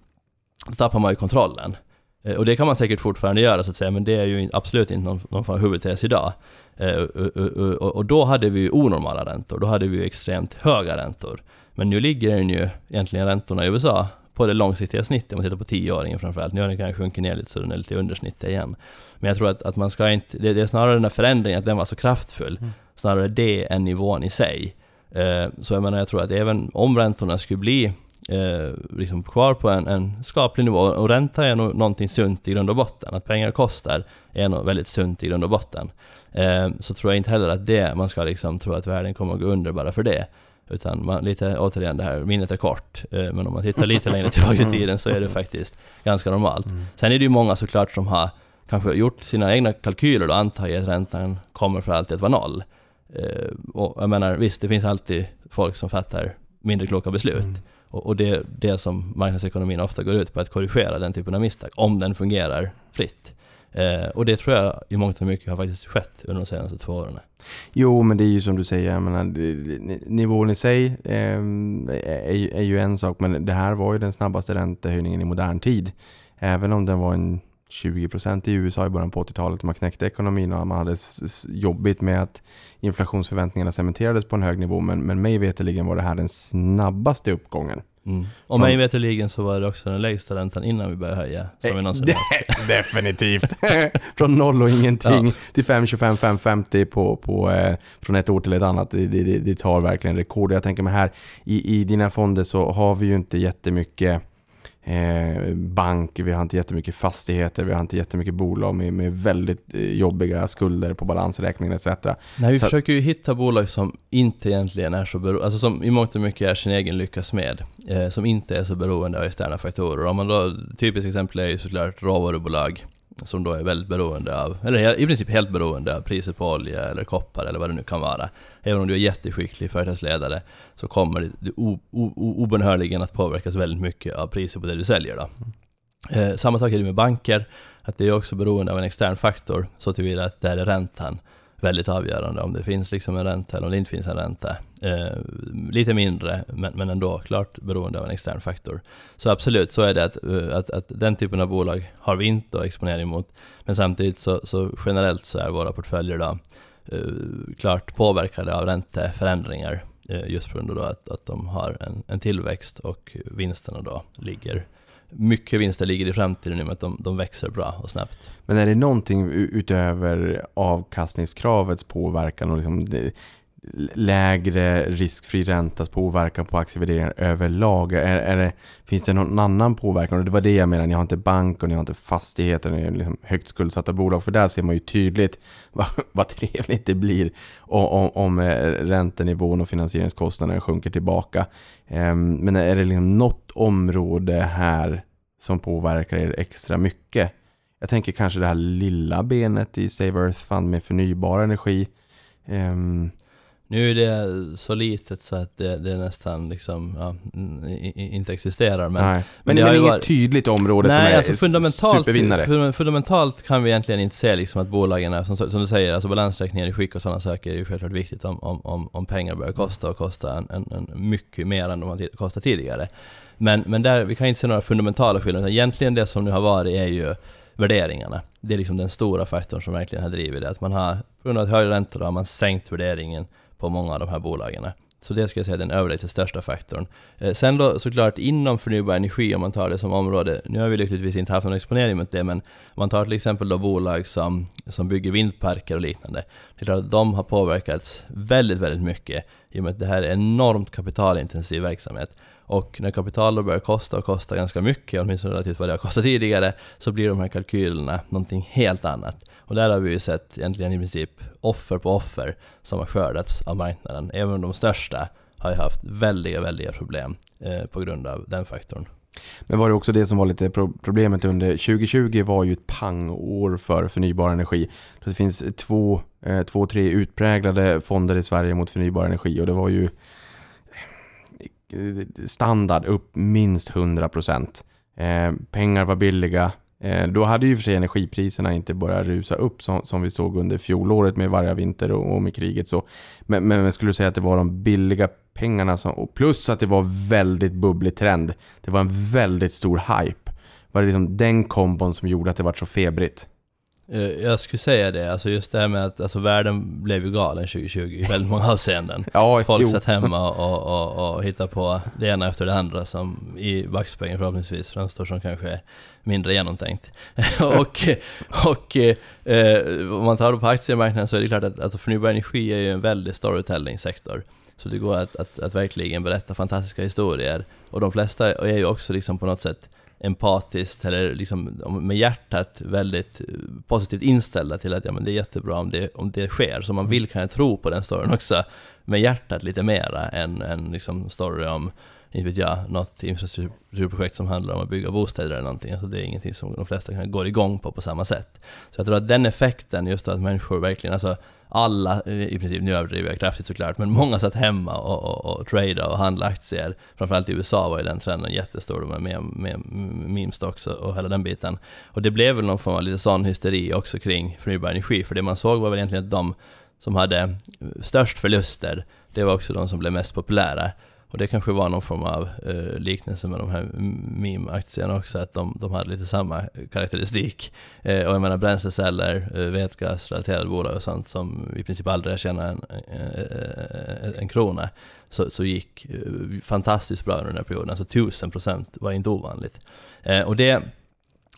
S4: då tappar man ju kontrollen. Eh, Och det kan man säkert fortfarande göra så att säga, men det är ju absolut inte någon, någon form av huvudtes idag. Eh, Och, och, och, då hade vi ju onormala räntor, då hade vi ju extremt höga räntor. Men nu ligger den ju egentligen räntorna i USA på det långsiktiga snittet, om man tittar på tioåringen framförallt. Nu har den kanske sjunkit ner lite så den är lite under snittet igen. Men jag tror att, att man ska inte, det, det är snarare den här förändringen, att den var så kraftfull, snarare det än nivån i sig. Eh, Så jag menar, jag tror att även om räntorna skulle bli eh, liksom kvar på en, en skaplig nivå, och ränta är nog någonting sunt i grund och botten, att pengar kostar är nog väldigt sunt i grund och botten. Eh, så tror jag inte heller att det, man ska liksom tro att världen kommer att gå under bara för det. Utan man, lite, återigen det här, minnet är kort, eh, men om man tittar lite längre tillbaka i tiden så är det faktiskt ganska normalt. Sen är det ju många såklart som har kanske gjort sina egna kalkyler och antagit att räntan kommer för alltid att vara noll. Eh, och jag menar, visst, det finns alltid folk som fattar mindre kloka beslut. Och, och det är det som marknadsekonomin ofta går ut på, att korrigera den typen av misstag, om den fungerar fritt. Eh, och det tror jag i mångt och mycket har faktiskt skett under de senaste två åren.
S3: Jo, men det är ju som du säger, jag menar, nivån i sig ehm, är, ju- är ju en sak, men det här var ju den snabbaste räntehöjningen i modern tid. Även om den var en 20% i USA i början på 80-talet, man knäckte ekonomin och man hade jobbigt med att inflationsförväntningarna cementerades på en hög nivå, men, men mig veterligen var det här den snabbaste uppgången.
S4: Mm. Och mig veterligen så var det också den lägsta räntan innan vi började höja, som vi någonsin haft.
S3: Definitivt. från noll och ingenting till 5,25, 5,50 på, på, eh, från ett år till ett annat. Det, det, det- det tar verkligen rekord. Jag tänker mig här i, i dina fonder så har vi ju inte jättemycket eh, bank, vi har inte jättemycket fastigheter, vi har inte jättemycket bolag med, med väldigt eh, jobbiga skulder på balansräkningen etc.
S4: Nej, vi
S3: Så-
S4: försöker ju hitta bolag som inte egentligen är så beroende, alltså som i mångt och mycket är sin egen lyckas med, eh, som inte är så beroende av externa faktorer. Om man då, typiskt exempel är ju såklart råvarubolag, som då är väldigt beroende av, eller i princip helt beroende av priset på olja eller koppar eller vad det nu kan vara. Även om du är jätteskicklig företagsledare så kommer du o- o- obönhörligen att påverkas väldigt mycket av priset på det du säljer då. Eh, samma sak är det med banker, att det är också beroende av en extern faktor, så tillvida att där är räntan väldigt avgörande, om det finns liksom en ränta eller om det inte finns en ränta. Eh, lite mindre, men, men ändå klart beroende av en extern faktor. Så absolut, så är det att, eh, att, att den typen av bolag har vi inte exponering mot, men samtidigt så, så generellt så är våra portföljer då eh, klart påverkade av ränteförändringar, eh, just på grund av då att, att de har en, en tillväxt och vinsterna då ligger mycket vinster ligger i framtiden i och med att de, de växer bra och snabbt.
S3: Men är det någonting utöver avkastningskravets påverkan och liksom lägre riskfri räntas påverkan på aktievärderingar överlag? Är, är det, finns det någon annan påverkan? Och det var det jag menade, ni har inte bank och ni har inte fastigheter, ni är liksom högt skuldsatta bolag. För där ser man ju tydligt vad, vad trevligt det blir om, om, om eh, räntenivån och finansieringskostnaderna sjunker tillbaka. Ehm, men är det liksom något område här som påverkar er extra mycket? Jag tänker kanske det här lilla benet i Save Earth Fund med förnybar energi. Ehm,
S4: nu är det så litet så att det, det nästan liksom, ja, inte existerar. Men,
S3: nej.
S4: men
S3: Men,
S4: det ju
S3: inget
S4: varit-
S3: tydligt område som
S4: Nej,
S3: är
S4: alltså fundamentalt,
S3: supervinnare.
S4: fun- fundamentalt kan vi egentligen inte se liksom att bolagen är, som, som du säger, alltså balansräkningar i skick och sådana saker är ju självklart viktigt om, om, om, pengar börjar kosta och kosta en, en, en mycket mer än de har kostat tidigare. Men, men där, vi kan inte se några fundamentala skillnader, egentligen det som nu har varit är ju värderingarna. Det är liksom den stora faktorn som verkligen har drivit det. Att man har, på grund av högre räntor, har man sänkt värderingen på många av de här bolagen. Så det skulle jag säga är den överlägset största faktorn. Eh, sen då såklart inom förnybar energi, om man tar det som område, nu har vi lyckligtvis inte haft någon exponering mot det, men om man tar till exempel då bolag som, som bygger vindparker och liknande, det är klart att de har påverkats väldigt, väldigt mycket i och med att det här är enormt kapitalintensiv verksamhet. Och när kapital då börjar kosta och kosta ganska mycket, åtminstone relativt vad det har kostat tidigare, så blir de här kalkylerna någonting helt annat. Och där har vi ju sett egentligen i princip offer på offer som har skördats av marknaden. Även de största har ju haft väldiga, väldiga problem eh, på grund av den faktorn.
S3: Men var det också det som var lite problemet under 2020 var ju ett pangår för förnybar energi. Det finns två, eh, två, tre utpräglade fonder i Sverige mot förnybar energi och det var ju standard upp minst 100%. Eh, pengar var billiga. Eh, då hade ju för sig energipriserna inte börjat rusa upp som, som vi såg under fjolåret med varje vinter och, och med kriget. Så. Men, men jag skulle säga att det var de billiga pengarna som, och plus att det var väldigt bubblig trend. Det var en väldigt stor hype. Var det liksom den kombon som gjorde att det var så febrigt?
S4: Eh, Jag skulle säga det, alltså just det här med att alltså världen blev ju galen 2020 i väldigt många avseenden.
S3: Ja,
S4: Folk
S3: jo.
S4: satt hemma och, och, och hittade på det ena efter det andra som i backspegeln förhoppningsvis framstår som kanske mindre genomtänkt. och och eh, om man tar det på aktiemarknaden så är det klart att alltså förnybar energi är ju en väldig storytelling-sektor. Så det går att, att, att verkligen berätta fantastiska historier. Och de flesta är ju också liksom på något sätt empatiskt eller liksom med hjärtat väldigt eh, positivt inställda till att ja, men det är jättebra om det, om det sker. Så man vill kanske tro på den storyn också med hjärtat lite mera än en liksom story om, inte vet jag, något infrastrukturprojekt som handlar om att bygga bostäder eller någonting. Alltså det är ingenting som de flesta kan går igång på på samma sätt. Så jag tror att den effekten, just att människor verkligen, alltså alla, eh, i princip, nu överdriver jag kraftigt såklart, men många satt hemma och, och, och trade och handla aktier. Framförallt i USA var ju den trenden jättestor med, med, med meme stocks och, och hela den biten. Och det blev väl någon form av lite sån hysteri också kring förnybar energi, för det man såg var väl egentligen att de som hade störst förluster, det var också de som blev mest populära. Och det kanske var någon form av eh, liknelse med de här meme-aktierna också, att de, de hade lite samma karaktäristik. Eh, och jag menar bränsleceller, eh, vätgasrelaterade bolag och sånt som i princip aldrig tjänar en, en, en krona, så, så gick eh, fantastiskt bra under den här perioden. Alltså 1000 procent var inte ovanligt. Eh, och det,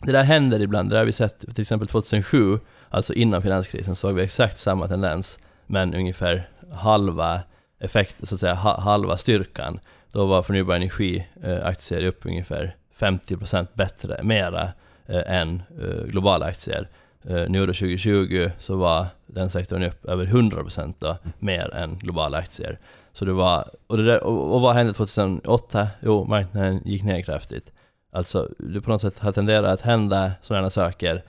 S4: det där händer ibland, det där har vi sett till exempel 2007, alltså innan finanskrisen, såg vi exakt samma tendens, men ungefär halva effekt, så att säga halva styrkan. Då var förnybar energi-aktier eh, upp ungefär 50% bättre, mera eh, än eh, globala aktier. Nu då 2020 så var den sektorn upp över 100% då, mer än globala aktier. Så det var, och, det där, och vad hände 2008? Jo, marknaden gick ner kraftigt. Alltså, det på något sätt har tenderat att hända sådana saker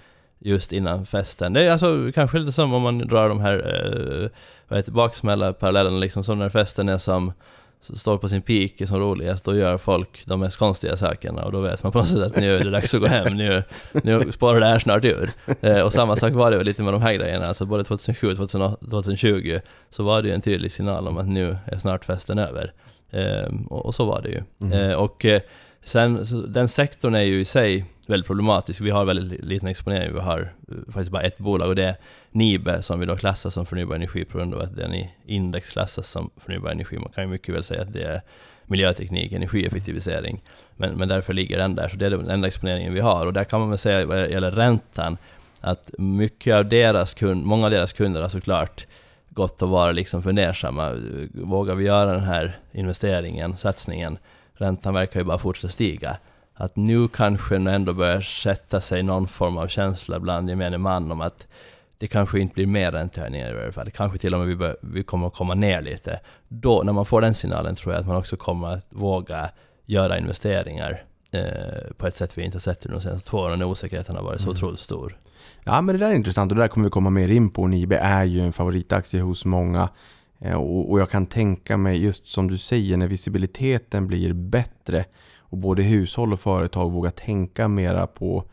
S4: just innan festen. Det är alltså kanske lite som om man drar de här eh, vad heter, baksmälla parallellerna liksom, som när festen är som står på sin peak är som roligast, då gör folk de mest konstiga sakerna och då vet man på något sätt att nu är det dags att gå hem, nu, nu spårar det här snart ur. Eh, och samma sak var det väl lite med de här grejerna, alltså både 2007 och 2020 så var det ju en tydlig signal om att nu är snart festen över. Eh, och, och, så var det ju.
S3: Mm.
S4: Eh, och eh, sen, så, den sektorn är ju i sig väldigt problematisk. Vi har väldigt liten exponering. Vi har eh, faktiskt bara ett bolag och det är Nibe som vi då klassar som förnybar energi på grund av att den i index klassas som förnybar energi. Man kan ju mycket väl säga att det är miljöteknik, energieffektivisering. Men, men därför ligger den där. Så det är den enda exponeringen vi har. Och där kan man väl säga vad gäller räntan att mycket av deras kund, många av deras kunder har såklart gått att vara liksom fundersamma. Vågar vi göra den här investeringen, satsningen? Räntan verkar ju bara fortsätta stiga att nu kanske ändå börjar sätta sig någon form av känsla bland gemene man om att det kanske inte blir mer räntehöjningar i alla fall. Kanske till och med vi, bör, vi kommer att komma ner lite. Då, när man får den signalen tror jag att man också kommer att våga göra investeringar eh, på ett sätt vi inte har sett under de senaste två åren när osäkerheten har varit så
S3: Mm.
S4: otroligt stor.
S3: Ja, men det där är intressant och det där kommer vi komma mer in på. Nibe är ju en favoritaktie hos många. Eh, och, och jag kan tänka mig, just som du säger, när visibiliteten blir bättre och både hushåll och företag vågar tänka mera på,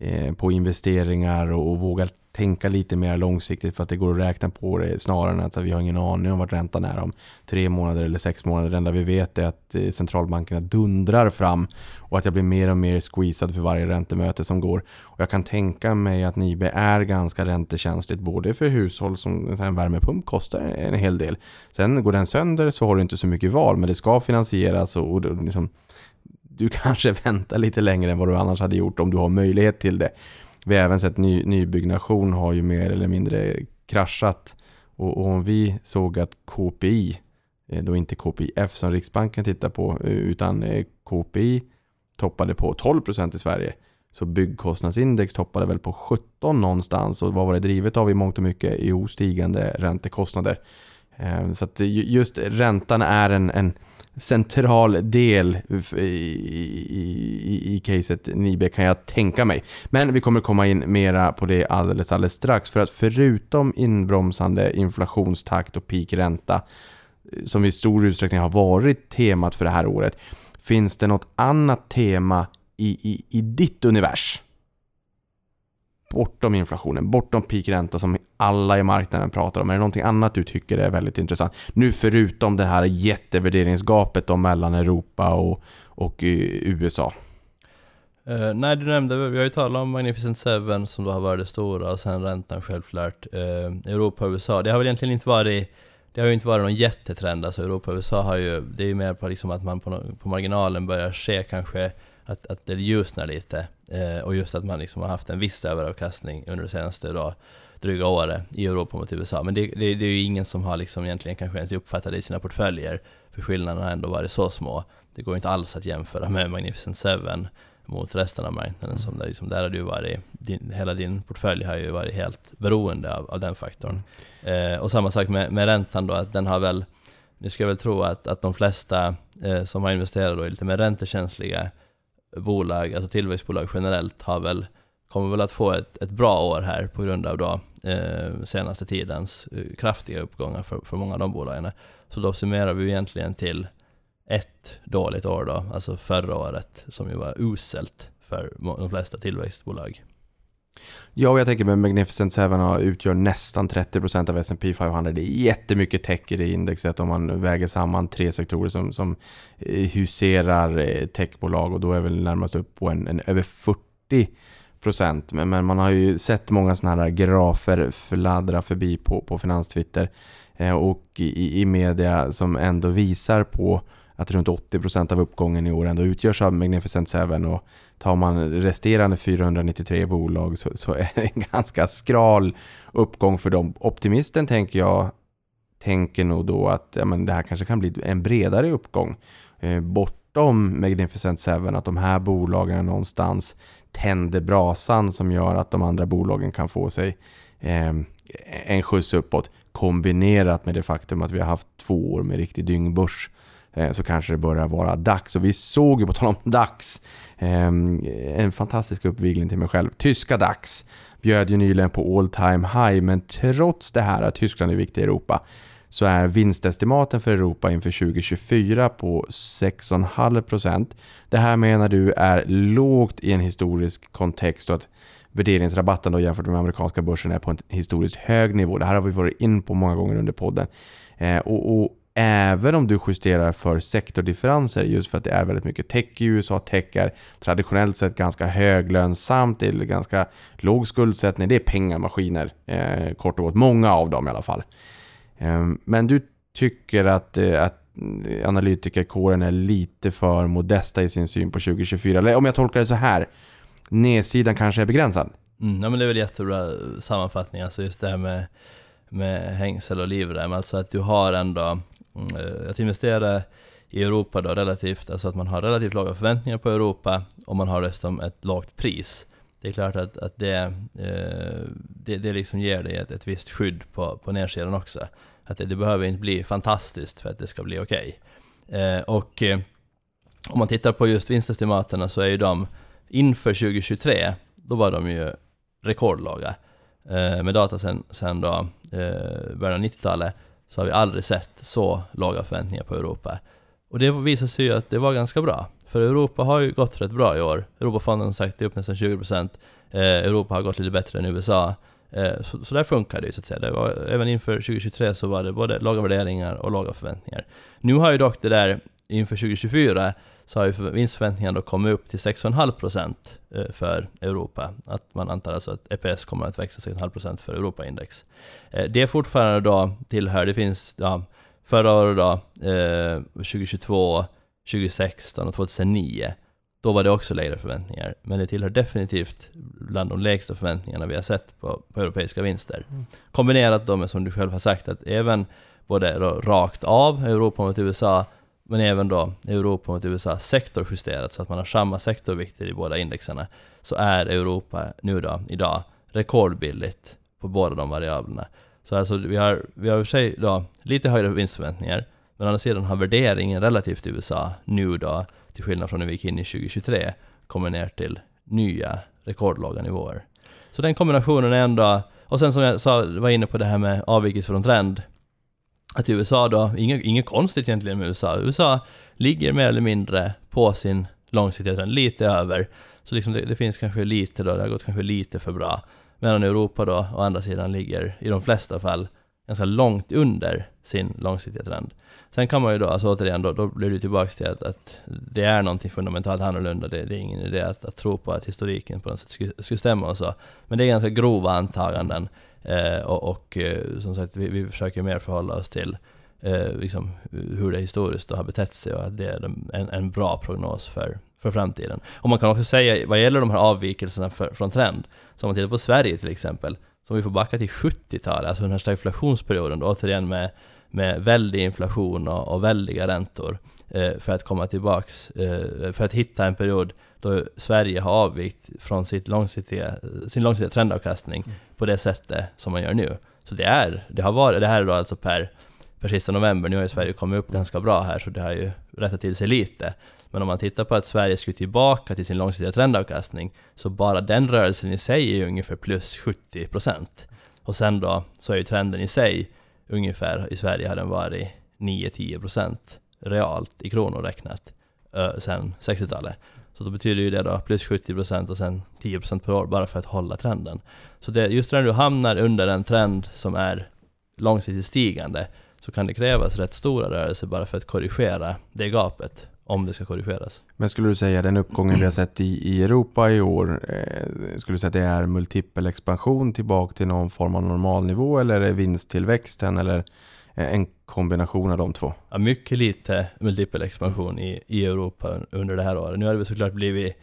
S3: eh, på investeringar och, och vågar tänka lite mer långsiktigt för att det går att räkna på det snarare än att vi har ingen aning om vart räntan är om tre månader eller sex månader. Det enda vi vet är att eh, centralbankerna dundrar fram och att jag blir mer och mer squeezad för varje räntemöte som går. Och jag kan tänka mig att Nibe är ganska räntekänsligt både för hushåll som en värmepump kostar en hel del. Sen går den sönder så har du inte så mycket val men det ska finansieras och, och liksom, du kanske väntar lite längre än vad du annars hade gjort om du har möjlighet till det. Vi har även sett ny, nybyggnation har ju mer eller mindre kraschat och, och om vi såg att KPI eh, då inte KPIF som Riksbanken tittar på, eh, utan eh, KPI toppade på 12 procent i Sverige. Så byggkostnadsindex toppade väl på 17 någonstans och vad var det drivet av i mångt och mycket? Jo, stigande räntekostnader. Så att just räntan är en, en central del i, i, i, caset Nibe kan jag tänka mig. Men vi kommer komma in mera på det alldeles, alldeles strax. För att förutom inbromsande inflationstakt och peakränta eh, som i stor utsträckning har varit temat för det här året. Finns det något annat tema i, i, i ditt univers? Bortom inflationen, bortom peakränta som alla i marknaden pratar om. Är det någonting annat du tycker är väldigt intressant? Nu förutom det här jättevärderingsgapet då mellan Europa och, och eh, USA.
S4: Uh, nej, du nämnde, vi har ju talat om Magnificent Seven som då har varit det stora och sen räntan självklart. Uh, Europa och USA, det har väl egentligen inte varit det har ju inte varit någon jättetrend, alltså Europa och USA har ju, det är ju mer på liksom att man på, på marginalen börjar se kanske att, att det ljusnar lite. Eh, och just att man liksom har haft en viss överavkastning under det senaste då, dryga året i Europa mot USA. Men det, det, det är ju ingen som har liksom egentligen kanske ens uppfattat det i sina portföljer, för skillnaderna har ändå varit så små. Det går inte alls att jämföra med Magnificent Seven mot resten av marknaden. Som där, liksom, där har du varit, din, hela din portfölj har ju varit helt beroende av, av den faktorn. Eh, och samma sak med, med räntan då, att den har väl, nu ska jag väl tro att, att de flesta eh, som har investerat då i lite mer räntekänsliga bolag, alltså tillväxtbolag generellt, har väl, kommer väl att få ett, ett bra år här på grund av då eh, senaste tidens eh, kraftiga uppgångar för, för många av de bolagen. Så då summerar vi egentligen till ett dåligt år då, alltså förra året, som ju var uselt för de flesta tillväxtbolag.
S3: Ja, och jag tänker med Magnificent Seven utgör nästan 30% av S&P 500. Det är jättemycket tech i det indexet om man väger samman tre sektorer som, som eh, huserar eh, techbolag och då är väl närmast upp på en, en över 40%. Men, men man har ju sett många sådana här grafer fladdra förbi på, på finanstwitter eh, och i, i media som ändå visar på att runt 80% av uppgången i år ändå utgörs av Magnificent Seven och tar man resterande 493 bolag så, så är det en ganska skral uppgång för dem. Optimisten tänker jag tänker nog då att ja, men det här kanske kan bli en bredare uppgång eh, bortom Magnificent Seven, att de här bolagen någonstans tänder brasan som gör att de andra bolagen kan få sig eh, en skjuts uppåt kombinerat med det faktum att vi har haft två år med riktig dyngbörs eh, Eh, så kanske det börjar vara dags. Och vi såg ju på tal om dags ehm, en fantastisk uppvigling till mig själv. Tyska dags bjöd ju nyligen på all time high men trots det här att Tyskland är viktigt i Europa så är vinstestimaten för Europa inför 2024 på 6,5%. Det här menar du är lågt i en historisk kontext och att värderingsrabatten då jämfört med amerikanska börsen är på en historiskt hög nivå. Det här har vi varit in på många gånger under podden. Eh, och, och även om du justerar för sektordifferenser just för att det är väldigt mycket tech i USA. Tech är traditionellt sett ganska höglönsamt, det är ganska låg skuldsättning, det är pengamaskiner eh, kort och gott. Många av dem i alla fall. Eh, men du tycker att, eh, att analytikerkåren är lite för modesta i sin syn på 2024. Eller om jag tolkar det så här, nedsidan kanske är begränsad.
S4: Mm, ja men det är väl jättebra sammanfattning, alltså just det här med, med hängsel och livrem, alltså att du har ändå, Mm, eh, att investera i Europa då relativt, alltså att man har relativt låga förväntningar på Europa och man har dessutom ett lågt pris. Det är klart att, att det, eh, det, det liksom ger dig ett, ett visst skydd på, på nedsidan också. Att det, det behöver inte bli fantastiskt för att det ska bli okej. Okay. och om man tittar på just vinstestimaterna så är ju de inför 2023, då var de ju rekordlåga. Med data sen, sen då, eh, början av 90-talet, så har vi aldrig sett så låga förväntningar på Europa. Och det visar sig ju att det var ganska bra. För Europa har ju gått rätt bra i år. Europafonden har sagt är upp nästan 20%. Eh, Europa har gått lite bättre än USA. Eh, så, så där funkar det ju så att säga. Det var, även inför 2023 så var det både låga värderingar och låga förväntningar. Nu har ju dock det där inför 2024 så har ju för- vinstförväntningarna då kommit upp till 6,5% eh, för Europa. Att man antar alltså att EPS kommer att växa 6,5% för Europaindex. Eh, Det är fortfarande då tillhör, det finns ja, förra året då, eh, 2022, 2016 och 2009. Då var det också lägre förväntningar, men det tillhör definitivt bland de lägsta förväntningarna vi har sett på, på europeiska vinster. Kombinerat då med, som du själv har sagt, att även både rakt av Europa mot USA, men även då Europa mot USA sektorjusterat så att man har samma sektorvikter i båda indexerna, så är Europa nu då, idag, rekordbilligt på båda de variablerna. Så alltså vi har, vi har i och för sig då lite högre vinstförväntningar, men å andra sidan har värderingen relativt till USA nu då, till skillnad från när vi gick in i 2023, kommit ner till nya rekordlåga nivåer. Så den kombinationen är ändå, och sen som jag sa, var inne på det här med avvikelse från trend, att USA då, inget, inget konstigt egentligen med USA, USA ligger mer eller mindre på sin långsiktiga trend, lite över. Så liksom det, det finns kanske lite då, det har gått kanske lite för bra. Medan Europa då, å andra sidan, ligger i de flesta fall ganska långt under sin långsiktiga trend. Sen kan man ju då, alltså återigen, då, då blir det tillbaka till att, att det är någonting fundamentalt annorlunda. Det, det är ingen idé att, att tro på att historiken på något sätt skulle, skulle stämma och så. Men det är ganska grova antaganden. Eh, och, och eh, som sagt, vi, vi försöker mer förhålla oss till eh, liksom, hur det historiskt har betett sig och att det är en, en bra prognos för, för framtiden. Och man kan också säga, vad gäller de här avvikelserna för, från trend, så om man tittar på Sverige till exempel, så om vi får backa till 70-talet, alltså den här stagflationsperioden, då, återigen med, med väldig inflation och, och väldiga räntor, för att komma tillbaks, eh, för att hitta en period då Sverige har avvikt från sitt långsiktiga, sin långsiktiga trendavkastning mm. på det sättet som man gör nu. Så det är, det har varit, det här är då alltså per, per sista november, nu har ju Sverige kommit upp ganska bra här så det har ju rättat till sig lite. Men om man tittar på att Sverige skulle tillbaka till sin långsiktiga trendavkastning, så bara den rörelsen i sig är ju ungefär plus 70%. Och sen då, så är ju trenden i sig ungefär, i Sverige har den varit 9-10% realt i kronor räknat, eh, sen 60-talet. Så då betyder ju det då plus 70% och sen 10% per år bara för att hålla trenden. Så det, just när du hamnar under en trend som är långsiktigt stigande så kan det krävas rätt stora rörelser bara för att korrigera det gapet om det ska korrigeras.
S3: Men skulle du säga den uppgången vi har sett i, i Europa i år, eh, skulle du säga att det är multipel expansion tillbaka till någon form av normalnivå eller är det vinsttillväxten eller Eh, en kombination av de två.
S4: Ja, mycket lite multipel expansion i, i Europa under det här året. Nu har det såklart blivit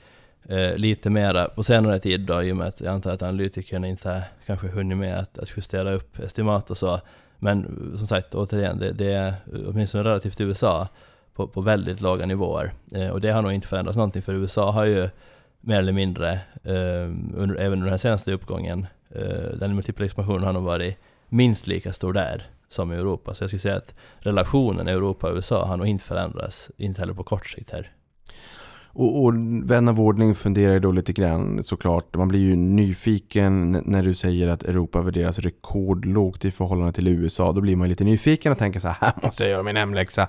S4: eh, lite mera på senare tid då, i och med att jag antar att analytikerna inte kanske hunnit med att, att justera upp estimat och så. Men som sagt, återigen, det, det är åtminstone relativt till USA på, på väldigt låga nivåer. Eh, och det har nog inte förändrats någonting, för USA har ju mer eller mindre, eh, under, även under den här senaste uppgången, eh, den multipla expansionen har nog varit minst lika stor där som i Europa. Så jag skulle säga att relationen Europa-USA har nog inte förändrats, inte heller på kort sikt här.
S3: Och, och vän av ordning funderar då lite grann såklart. Man blir ju nyfiken när du säger att Europa värderas rekordlågt i förhållande till USA. Då blir man lite nyfiken och tänker så här, här måste jag göra min hemläxa.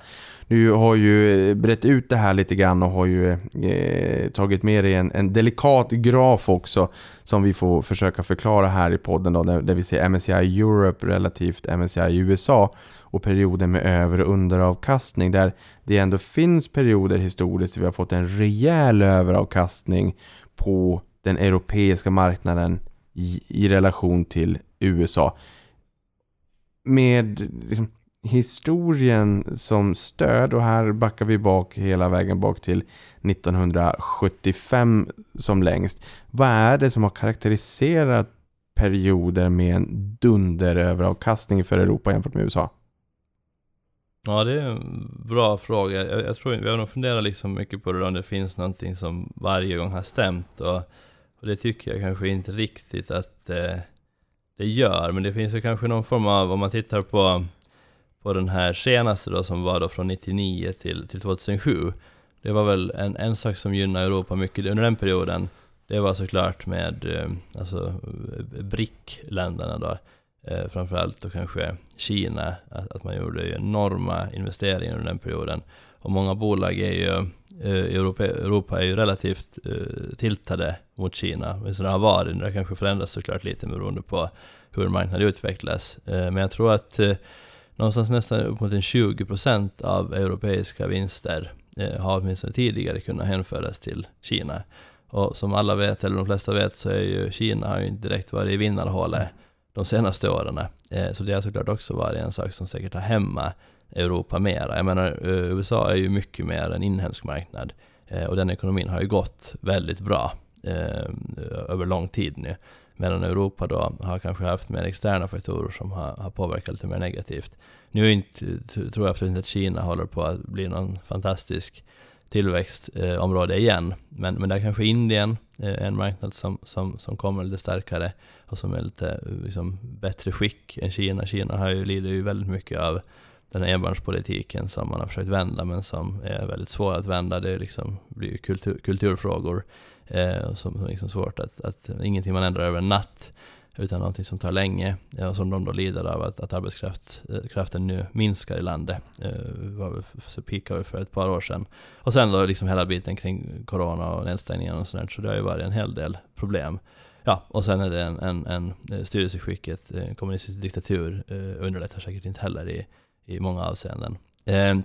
S3: Du har ju eh, brett ut det här lite grann och har ju eh, tagit med dig en, en, delikat graf också som vi får försöka förklara här i podden då, där, där vi ser MSCI Europe relativt MSCI USA och perioder med över och underavkastning där det ändå finns perioder historiskt där vi har fått en rejäl överavkastning på den europeiska marknaden i, i relation till USA. Med liksom, historien som stöd och här backar vi bak hela vägen bak till 1975 som längst. Vad är det som har karaktäriserat perioder med en dunderöveravkastning för Europa jämfört med USA?
S4: Ja, det är en bra fråga. Jag, jag tror vi har nog funderat liksom mycket på det då, om det finns någonting som varje gång har stämt och, och det tycker jag kanske inte riktigt att eh, det gör. Men det finns ju kanske någon form av, om man tittar på, på den här senaste då som var då från 99 till, till 2007. Det var väl en, en sak som gynnade Europa mycket under den perioden. Det var såklart med eh, alltså BRIC-länderna då eh, framförallt då kanske Kina, att, att man gjorde enorma investeringar under den perioden. Och många bolag är ju, eh, Europa, Europa är ju relativt eh, tiltade mot Kina, men så det har varit, det kanske förändras såklart lite beroende på hur marknaden utvecklas. Eh, men jag tror att eh, någonstans nästan upp mot en 20 procent av europeiska vinster eh, har åtminstone tidigare kunnat hänföras till Kina. Och som alla vet, eller de flesta vet, så är ju Kina har ju inte direkt varit i vinnarhålet de senaste åren. Eh, så det har såklart också varit en sak som säkert har hämmat Europa mera. Jag menar, eh, USA är ju mycket mer en inhemsk marknad eh, och den ekonomin har ju gått väldigt bra eh, över lång tid nu. Medan Europa då har kanske haft mer externa faktorer som har, har påverkat lite mer negativt. Nu inte, tror jag absolut inte att Kina håller på att bli någon fantastisk tillväxtområde eh, igen. Men, men där kanske Indien är en marknad som, som, som kommer lite starkare och som är lite liksom, bättre skick än Kina. Kina har ju, lider ju väldigt mycket av den här enbarnspolitiken som man har försökt vända men som är väldigt svår att vända. Det liksom, blir ju kultur, kulturfrågor eh, som är liksom svårt att, att, ingenting man ändrar över en natt utan någonting som tar länge eh, och som de då lider av att, att arbetskraften eh, nu minskar i landet. Eh, så peakade för ett par år sedan. Och sen då liksom hela biten kring corona och nedstängningen och sådär, så det har ju varit en hel del problem. Ja, och sen är det en, en, en eh, styrelseskicket, en eh, kommunistisk diktatur eh, underlättar säkert inte heller i, i många avseenden. Eh,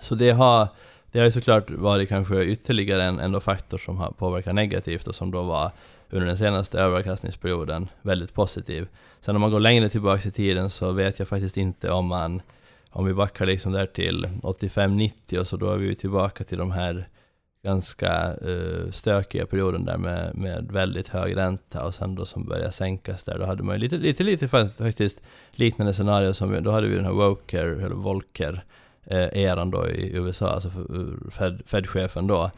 S4: så det har, det har ju såklart varit kanske ytterligare en ändå faktor som har påverkat negativt och som då var under den senaste överkastningsperioden väldigt positiv. Sen om man går längre tillbaka i tiden så vet jag faktiskt inte om man om vi backar liksom där till 85-90 och så då är vi ju tillbaka till de här ganska uh, stökiga perioden där med, med väldigt hög ränta och sen då som började sänkas där, då hade man ju lite, lite, lite faktiskt liknande scenarier som, då hade vi den här Woker, eller Volker, eh, eran då i USA, alltså Fed, Fed-chefen då,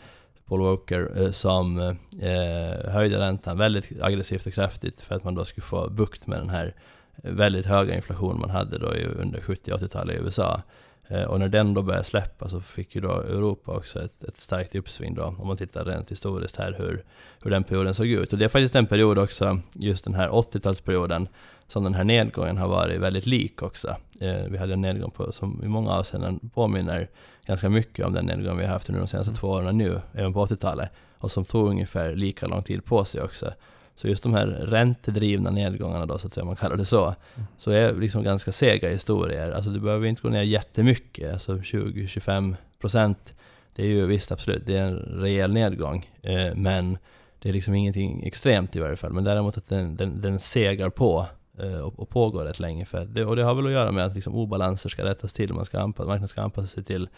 S4: Paul Walker, eh, som eh, höjde räntan väldigt aggressivt och kraftigt för att man då skulle få bukt med den här väldigt höga inflationen man hade då under 70 80-talet i USA. Eh, och när den då började släppa så fick ju då Europa också ett, ett starkt uppsving då, om man tittar rent historiskt här hur, hur den perioden såg ut. Och det är faktiskt en period också, just den här 80-talsperioden, som den här nedgången har varit väldigt lik också. Eh, vi hade en nedgång på, som i många avseenden påminner ganska mycket om den nedgång vi har haft under de senaste två åren nu, även på 80-talet, och som tog ungefär lika lång tid på sig också. Så just de här räntedrivna nedgångarna då, så att säga, man kallar det så, mm. så är liksom ganska sega historier. Alltså det behöver inte gå ner jättemycket, alltså 20-25 procent. Det är ju visst absolut, det är en rejäl nedgång, eh, men det är liksom ingenting extremt i varje fall. Men däremot att den, den, den segar på Eh, och, och pågår rätt länge. För det, och det har väl att göra med att liksom obalanser ska rättas till, man ska anpassa, marknaden ska anpassa sig till,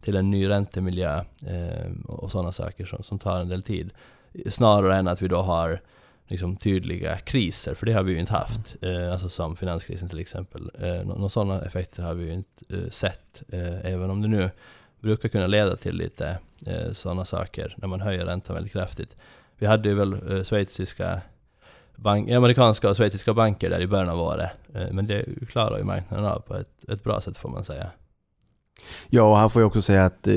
S4: till en ny räntemiljö eh, och sådana saker som, som tar en del tid. Snarare än att vi då har liksom tydliga kriser, för det har vi ju inte haft. Eh, alltså som finanskrisen till exempel. Eh, Några sådana effekter har vi ju inte eh, sett, eh, även om det nu brukar kunna leda till lite eh, sådana saker när man höjer räntan väldigt kraftigt. Vi hade ju väl eh, schweiziska bank, amerikanska och schweiziska banker där i början av året, eh, men det klarar ju marknaden av på ett, ett bra sätt får man säga.
S3: Ja, och här får jag också säga att eh,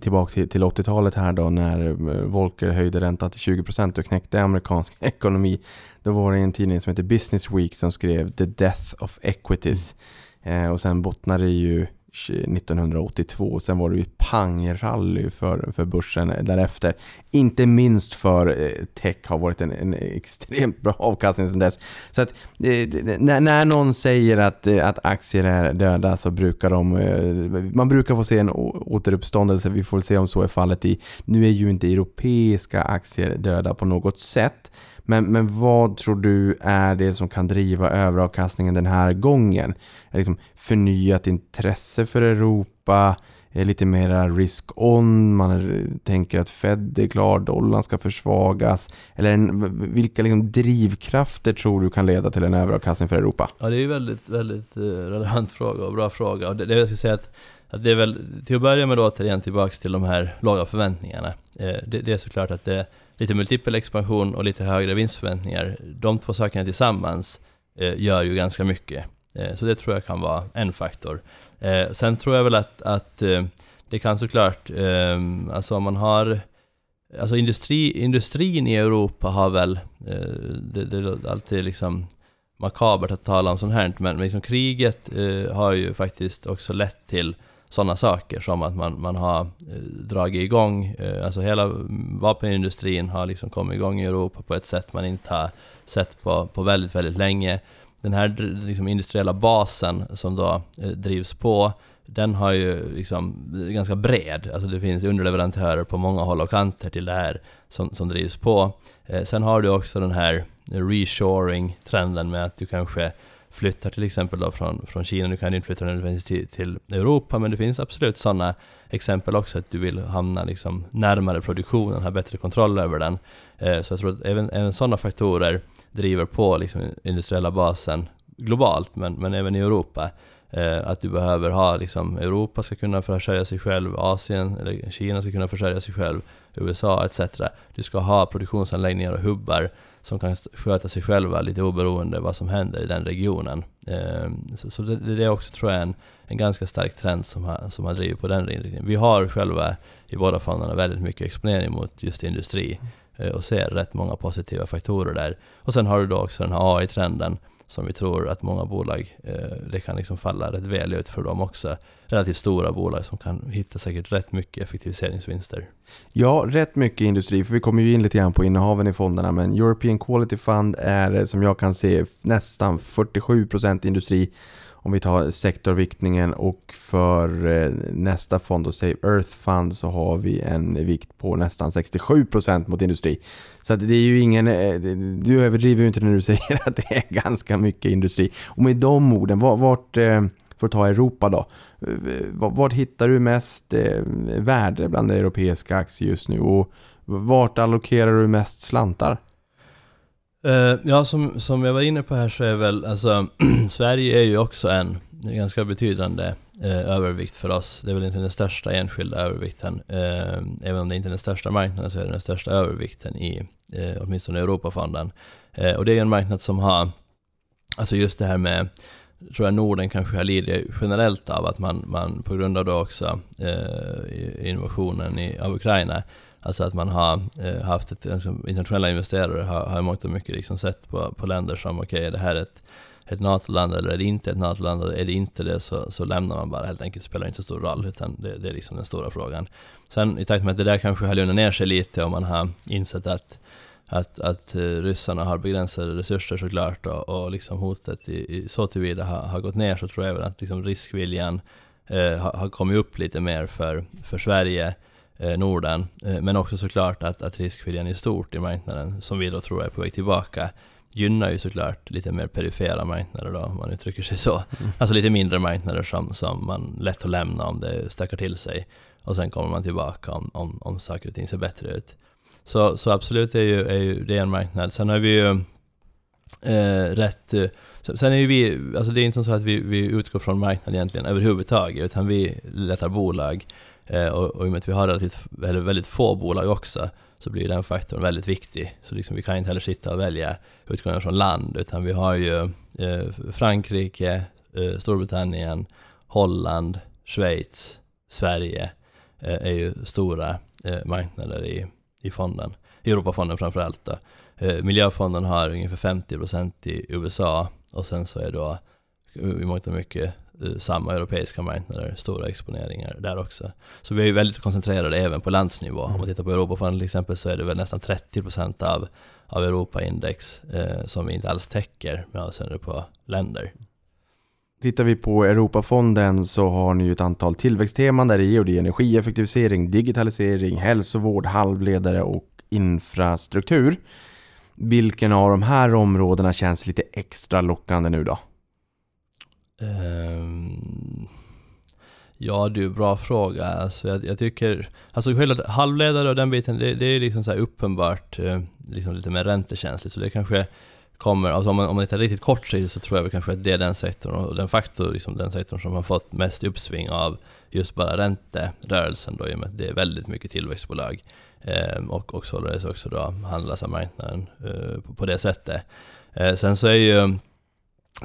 S3: tillbaka till, till 80-talet här då när eh, Volcker höjde räntan till 20% och knäckte amerikansk ekonomi. Då var det en tidning som heter Business Week som skrev The Death of Equities. Mm. Eh, och sen bottnade det ju 1982. Sen var det ju pangrally för, för börsen därefter. Inte minst för eh, tech har varit en, en extremt bra avkastning sedan dess. Så att eh, när, när någon säger att, eh, att aktier är döda så brukar de... Eh, man brukar få se en återuppståndelse. Vi får se om så är fallet i... Nu är ju inte europeiska aktier döda på något sätt. Men, men vad tror du är det som kan driva överavkastningen den här gången? Är liksom förnyat intresse för Europa? Är lite mera risk-on? Man är, tänker att Fed är klar, dollarn ska försvagas? Eller en, vilka liksom drivkrafter tror du kan leda till en överavkastning för Europa?
S4: Ja, det är ju väldigt, väldigt eh, relevant fråga och bra fråga. Och det, det jag skulle säga att att det är väl, till att börja med då återigen tillbaks till de här låga förväntningarna. Eh, det, det, är såklart att det, lite multipel expansion och lite högre vinstförväntningar, de två sakerna tillsammans eh, gör ju ganska mycket. Eh, så det tror jag kan vara en faktor. Eh, sen tror jag väl att, att eh, det kan såklart, eh, alltså om man har Alltså industri, industrin i Europa har väl, eh, det, det är alltid liksom makabert att tala om sånt här, men liksom kriget eh, har ju faktiskt också lett till sådana saker som att man, man har eh, dragit igång, eh, alltså hela vapenindustrin har liksom kommit igång i Europa på ett sätt man inte har sett på, på väldigt, väldigt länge. Den här liksom, industriella basen som då eh, drivs på, den har ju liksom ganska bred, alltså det finns underleverantörer på många håll och kanter till det här som, som drivs på. Sen har du också den här reshoring-trenden med att du kanske flyttar till exempel då från, från Kina, nu kan du inte flytta nödvändigtvis till, till Europa, men det finns absolut sådana exempel också, att du vill hamna liksom närmare produktionen, ha bättre kontroll över den. Eh, så jag tror att även, även sådana faktorer driver på liksom industriella basen globalt, men, men även i Europa. Eh, att du behöver ha, liksom, Europa ska kunna försörja sig själv, Asien eller Kina ska kunna försörja sig själv, USA etc. Du ska ha produktionsanläggningar och hubbar som kan sköta sig själva lite oberoende vad som händer i den regionen. Eh, så, så det, det är också tror jag en, en ganska stark trend som har, som har drivit på den inriktningen. Vi har själva i båda fonderna väldigt mycket exponering mot just industri eh, och ser rätt många positiva faktorer där. Och sen har du då också den här AI-trenden som vi tror att många bolag, eh, det kan liksom falla rätt väl ut för dem också. Relativt stora bolag som kan hitta säkert rätt mycket effektiviseringsvinster.
S3: Ja, rätt mycket industri, för vi kommer ju in lite grann på innehaven i fonderna, men European Quality Fund är som jag kan se nästan 47% industri om vi tar sektorviktningen och för eh, nästa fond, då, Save Earth Fund, så har vi en vikt på nästan 67% mot industri. Så det är ju ingen, eh, du överdriver ju inte när du säger att det är ganska mycket industri. Och med de orden, vart, eh, för att ta Europa då, eh, eh, vart hittar du mest eh, värde bland europeiska aktier just nu och vart allokerar du mest slantar?
S4: Uh, ja, som, som jag var inne på här så är väl, alltså Sverige är ju också en ganska betydande uh, övervikt för oss. Det är väl inte den största enskilda övervikten. Uh, även om det inte är den största marknaden så är det den största övervikten i uh, åtminstone Europafonden. och det är ju en marknad som har, alltså just det här med tror jag Norden kanske har lidit generellt av att man, man på grund av då också invasionen i, av Ukraina Alltså att man har eh, haft ett, alltså, internationella investerare har, har mångt och mycket liksom sett på, på länder som okej, okay, är det här ett, ett NATO-land eller är det inte ett NATO-land? Är det inte det så, så lämnar man bara helt enkelt, spelar inte så stor roll utan det, det är liksom den stora frågan. Sen i takt med att det där kanske har lugnat ner sig lite och man har insett att att, att eh, ryssarna har begränsade resurser såklart och, och liksom hotet i, i, så tillvida har, har gått ner så tror jag även att liksom riskviljan eh, har, har kommit upp lite mer för, för Sverige Norden. Eh, men också såklart att, att riskviljan i stort i marknaden, som vi då tror är på väg tillbaka, gynnar ju såklart lite mer perifera marknader då, om man uttrycker sig så. Mm. Alltså lite mindre marknader som, som man lätt att lämna om det stackar till sig. Och sen kommer man tillbaka om, om, om saker och ting ser bättre ut. Så, så absolut är ju, är ju det en marknad. Sen har vi ju eh, rätt eh, Sen är ju vi, alltså det är inte så att vi, vi utgår från marknaden egentligen överhuvudtaget, utan vi letar bolag Eh, Eh, och, och i och med att vi har relativt, eller väldigt få bolag också så blir den faktorn väldigt viktig. Så liksom vi kan inte heller sitta och välja utgående från land utan vi har ju eh, Frankrike, eh, Storbritannien, Holland, Schweiz, Sverige eh, är ju stora eh, marknader i, i fonden. I Europafonden framförallt då. Eh, miljöfonden har ungefär 50% i USA och sen så är då eh, i mångt och mycket samma europeiska marknader, stora exponeringar där också. Så vi är ju väldigt koncentrerade även på landsnivå. Mm. Om man tittar på Europafonden till exempel så är det väl nästan 30% av, av Europaindex eh, som vi inte alls täcker med avseende på länder.
S3: Tittar vi på Europafonden så har ni ju ett antal tillväxtteman där i och det är energieffektivisering, digitalisering, hälsovård, halvledare och infrastruktur. Vilken av de här områdena känns lite extra lockande nu då?
S4: Um, ja du, bra fråga. Alltså, jag, jag tycker, alltså själva halvledare och den biten, det, det är liksom så uppenbart eh, liksom lite mer räntekänsligt. Så det kanske kommer, alltså om man, om man tittar riktigt kort sikt så tror jag väl kanske att det är den sektorn och den faktor, liksom den sektorn som har fått mest uppsving av just bara ränterörelsen då i och med att det är väldigt mycket tillväxtbolag. Eh, och, och således också då handlas av marknaden eh, på, på, det sättet. Eh, sen så är ju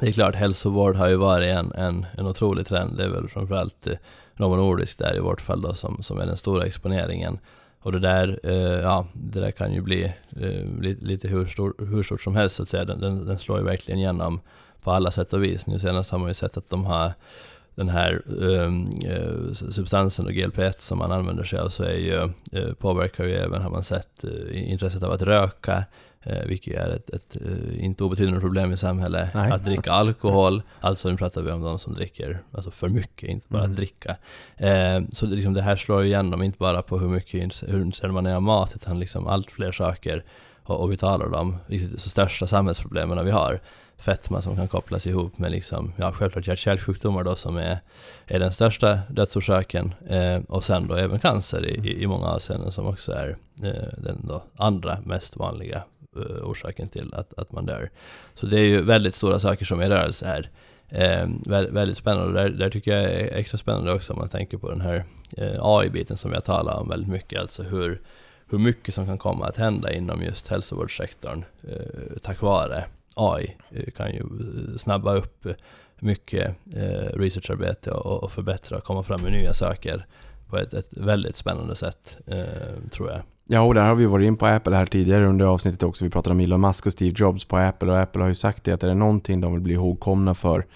S4: det är klart, hälsovård har ju varit en, en, en otrolig trend. Det är väl framförallt eh, Novo Nordisk där i vårt fall då som, som är den stora exponeringen. Och det där, eh, ja, det där kan ju bli eh, lite, lite hur, stor, hur stort som helst så att säga. Den, den, den, slår ju verkligen igenom på alla sätt och vis. Nu senast har man ju sett att de har den här ehm, eh, substansen och GLP-1 som man använder sig av så är ju, eh, påverkar ju även, har man sett, eh, intresset av att röka vilket är ett, ett eh, inte obetydligt problem i samhället. Nej. Att dricka alkohol, alltså nu pratar vi om de som dricker alltså för mycket, inte bara mm. att dricka. Eh, så liksom det här slår igenom, inte bara på hur mycket hur intresserad man är av mat, utan liksom allt fler saker. Och, och vi talar om de största samhällsproblemen vi har fetma som kan kopplas ihop med liksom, ja självklart hjärt-kärlsjukdomar då som är, är den största dödsorsaken eh, och sen då även cancer i, i, i många avseenden som också är eh, den då andra mest vanliga eh, Eh, orsaken till att, att man dör. Så det är ju väldigt stora saker som är i rörelse här. Eh, väldigt, väldigt spännande och där, där tycker jag är extra spännande också om man tänker på den här eh, AI-biten som vi har talat om väldigt mycket, alltså hur, hur mycket som kan komma att hända inom just hälsovårdssektorn eh, tack vare AI Det kan ju eh, snabba upp mycket eh, researcharbete och, och förbättra och komma fram med nya saker på ett, ett väldigt spännande sätt, eh, tror jag.
S3: Ja, och där har vi varit in på Apple här tidigare under avsnittet också. Vi pratade om Elon Musk och Steve Jobs på Apple och Apple har ju sagt det att är det någonting de vill bli ihågkomna för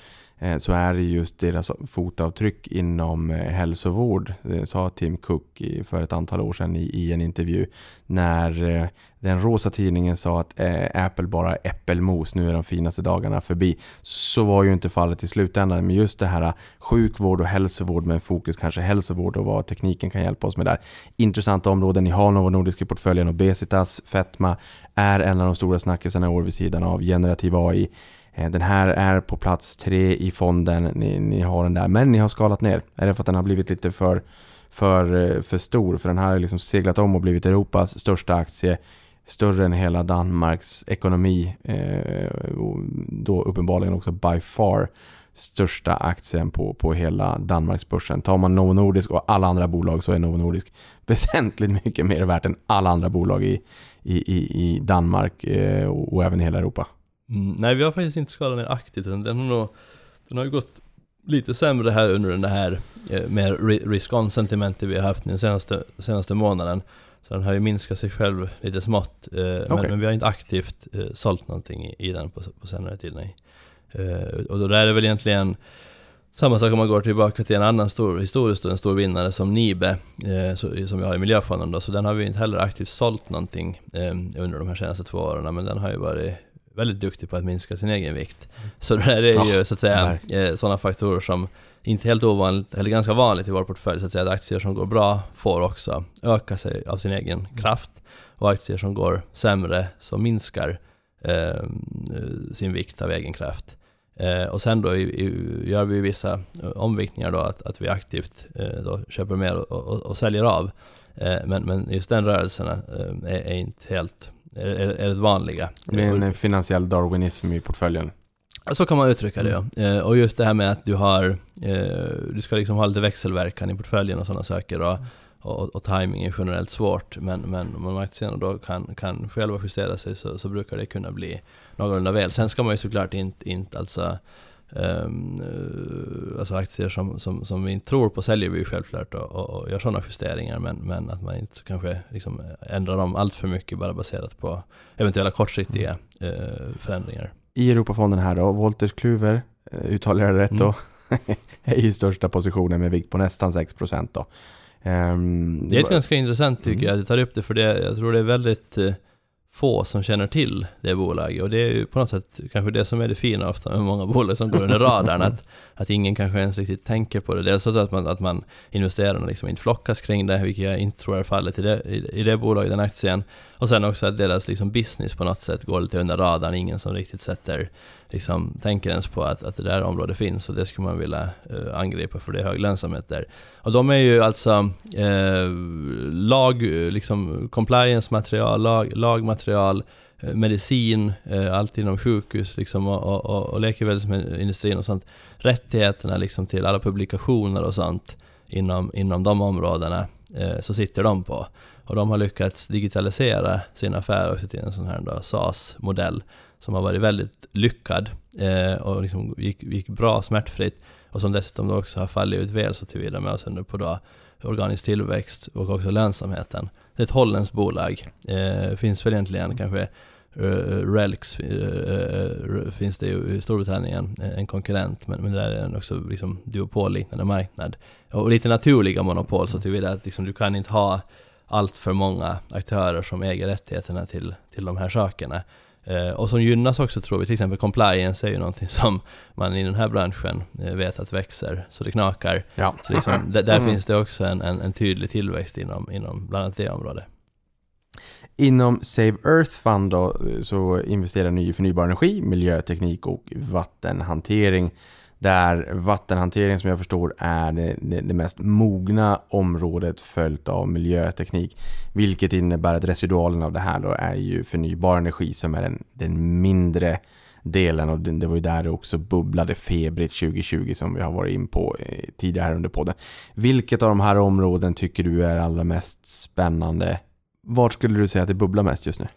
S3: Eh, så är det just deras fotavtryck inom eh, hälsovård, det sa Tim Cook för ett antal år sedan i en intervju när den rosa tidningen sa att Apple bara är äppelmos, nu är de finaste dagarna förbi. Så var ju inte fallet i slutändan, men just det här sjukvård och hälsovård med fokus kanske hälsovård och vad tekniken kan hjälpa oss med där. Intressanta områden, ni har Novo Nordisk i portföljen, obesitas, fetma är en av de stora snackisarna i år vid sidan av generativ AI. Eh, den här är på plats tre i fonden, ni, ni, har den där, men ni har skalat ner. Är det för att den har blivit lite för, för, eh, för stor? För den här har liksom seglat om och blivit Europas största aktie, större än hela Danmarks ekonomi. Eh, då uppenbarligen också by far största aktien på, på hela Danmarksbörsen. Tar man Novo Nordisk och alla andra bolag så är Novo Nordisk väsentligt mycket mer värt än alla andra bolag i, i, i, i Danmark eh, och, och även hela Europa.
S4: Mm, nej, vi har faktiskt inte skalat ner aktivt den har nog, den har ju gått lite sämre här under den här eh, mer risk-on sentimentet vi har haft den senaste, senaste månaden. Så den har ju minskat sig själv lite smått. Eh, okay. men, men, vi har inte aktivt eh, sålt någonting i, i den på, på senare tid. Nej. Eh, och då är det väl egentligen samma sak om man går tillbaka till en annan stor, historiskt en stor vinnare som Nibe, eh, så, som vi har i Miljöfonden då, så den har vi inte heller aktivt sålt någonting eh, under de här senaste två åren, men den har ju varit väldigt duktig på att minska sin egen vikt. Så det där är ju oh, så att säga eh, sådana faktorer som inte helt ovanligt, eller ganska vanligt i vår portfölj, så att säga att aktier som går bra får också öka sig av sin egen kraft och aktier som går sämre så minskar eh, sin vikt av egen kraft. Eh, och sen då i, i, gör vi vissa eh, omviktningar då att, att vi aktivt eh, då köper mer och, och, och säljer av. Eh, men, men just den rörelsen är, är, inte helt är, är det vanliga.
S3: Det blir en finansiell darwinism i portföljen.
S4: Så kan man uttrycka det ja. Mm. Eh, och just det här med att du har, du ska liksom ha lite växelverkan i portföljen och sådana saker. Och, och, och timing är generellt svårt, men, men om aktierna då kan, kan själva justera sig så, så brukar det kunna bli någorlunda väl. Sen ska man ju såklart inte, inte alltså Um, alltså aktier som, som, som vi inte tror på säljer vi ju självklart och, och, och gör sådana justeringar men, men att man inte kanske liksom ändrar dem allt för mycket bara baserat på eventuella kortsiktiga uh, förändringar.
S3: I Europafonden här då, Wolters Kluwer, uh, uttalar jag det rätt mm. då, är ju största positionen med vikt på nästan 6% då.
S4: Um, det är ett ganska intressant tycker mm. jag, att du tar upp det för det, jag tror det är väldigt få som känner till det bolaget och det är ju på något sätt kanske det som är det fina ofta med många bolag som går under radarn att, att ingen kanske ens riktigt tänker på det. Dels så att man, att man investerar och liksom inte flockas kring det, vilket jag inte tror är fallet i det, i, i det bolaget, den aktien. Och sen också att deras liksom business på något sätt går lite under radarn, ingen som riktigt sätter, liksom tänker ens på att, att det där området finns och det skulle man vilja eh, angripa för det är hög lönsamhet där. Och de är ju alltså eh, lag, liksom compliance-material, lag, lagmaterial, eh, medicin, eh, allt inom sjukhus liksom, och, och, och läkemedelsindustrin och sånt. Rättigheterna liksom till alla publikationer och sånt inom, inom de områdena eh, så sitter de på. Och de har lyckats digitalisera sin affär också till en sån här SAS-modell som har varit väldigt lyckad eh, och liksom gick, gick bra smärtfritt och som dessutom då också har fallit ut väl så tillvida med avseende på då organisk tillväxt och också lönsamheten. Det är ett holländskt bolag. Eh, finns väl egentligen kanske uh, Relx uh, finns det ju i Storbritannien, eh, en konkurrent, men, men där är den också liksom duopolliknande marknad. Och lite naturliga monopol så tillvida att liksom, du kan inte ha allt för många aktörer som äger rättigheterna till, till de här sakerna. Eh, och som gynnas också tror vi, till exempel compliance är ju någonting som man i den här branschen eh, vet att växer så det knakar. Ja. Så liksom, där mm. finns det också en, en, en, tydlig tillväxt inom, inom bland annat det området.
S3: Inom Save Earth Fund då, så investerar ni i förnybar energi, miljöteknik och vattenhantering. Där vattenhantering som jag förstår är det, det, det mest mogna området följt av miljöteknik. Vilket innebär att residualen av det här då är ju förnybar energi som är den, den mindre delen och det, det var ju där det också bubblade febrigt 2020 som vi har varit in på eh, tidigare här under podden. Vilket av de här områden tycker du är allra mest spännande? Vart skulle du säga att det bubblar mest just nu?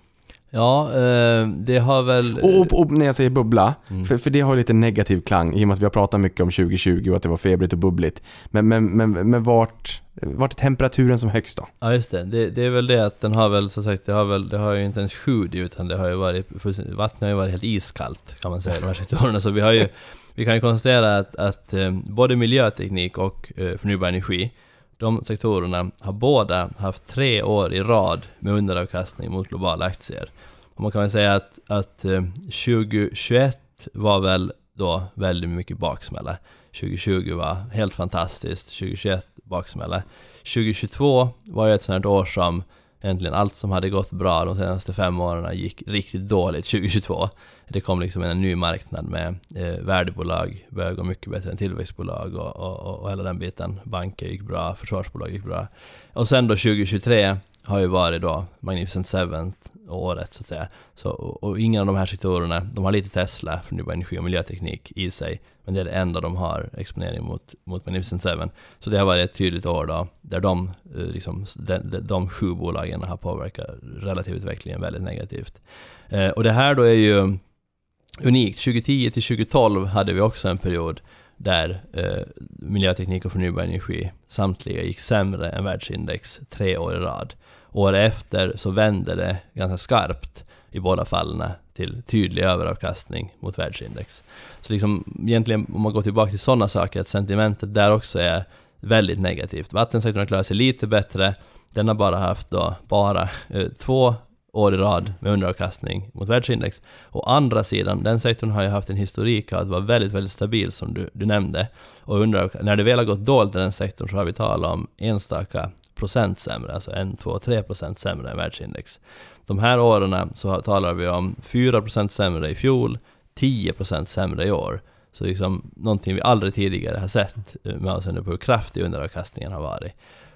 S4: Ja, eh, det har väl...
S3: Och, och, när jag säger bubbla,
S4: Mm.
S3: för, för det har lite negativ klang i och med att vi har pratat mycket om 2020 och att det var febrigt och bubbligt. Men, men, men, men vart, vart är temperaturen som högst då?
S4: Ja just det. det, det är väl det att den har väl som sagt, det har väl, det har ju inte ens sjudit utan det har ju varit, vattnet har ju varit helt iskallt kan man säga de här sektorerna. Så vi har ju, vi kan ju konstatera att, att eh, både miljöteknik och eh, förnybar energi, de sektorerna har båda haft tre år i rad med underavkastning mot globala aktier. Och man kan väl säga att, att eh, 2021 var väl då väldigt mycket baksmälla. 2020 var helt fantastiskt, 2021 baksmälla. 2022 var ju ett sånt här år som egentligen allt som hade gått bra de senaste fem åren gick riktigt dåligt 2022. Det kom liksom en ny marknad med eh, värdebolag började gå mycket bättre än tillväxtbolag och, och, och, och hela den biten. Banker gick bra, försvarsbolag gick bra. Och sen då 2023 har ju varit då Magnificent Seventh, året så att säga. Så, och, och ingen av de här sektorerna, de har lite Tesla, förnybar energi och miljöteknik i sig. Men det är det enda de har exponering mot, mot Magnificent Seven. Så det har varit ett tydligt år då, där de, eh, liksom, de, de, de sju bolagen har påverkat relativutvecklingen väldigt negativt. Eh, och det här då är ju unikt. 2010 till 2012 hade vi också en period där eh, miljöteknik och förnybar energi samtliga gick sämre än världsindex tre år i rad. Året efter så vände det ganska skarpt i båda fallen till tydlig överavkastning mot världsindex. Så liksom egentligen om man går tillbaka till sådana saker, att sentimentet där också är väldigt negativt. Vattensektorn har klarat sig lite bättre. Den har bara haft då bara eh, två år i rad med underavkastning mot världsindex. Å andra sidan, den sektorn har ju haft en historik av att vara väldigt, väldigt stabil som du, du nämnde. Och under, när det väl har gått dåligt i den sektorn så har vi talat om enstaka procent sämre, alltså 1, 2, 3 procent sämre än världsindex. De här åren så talar vi om 4 procent sämre i fjol, 10 procent sämre i år. Så liksom någonting vi aldrig tidigare har sett med avseende på hur kraftig underavkastningen har varit.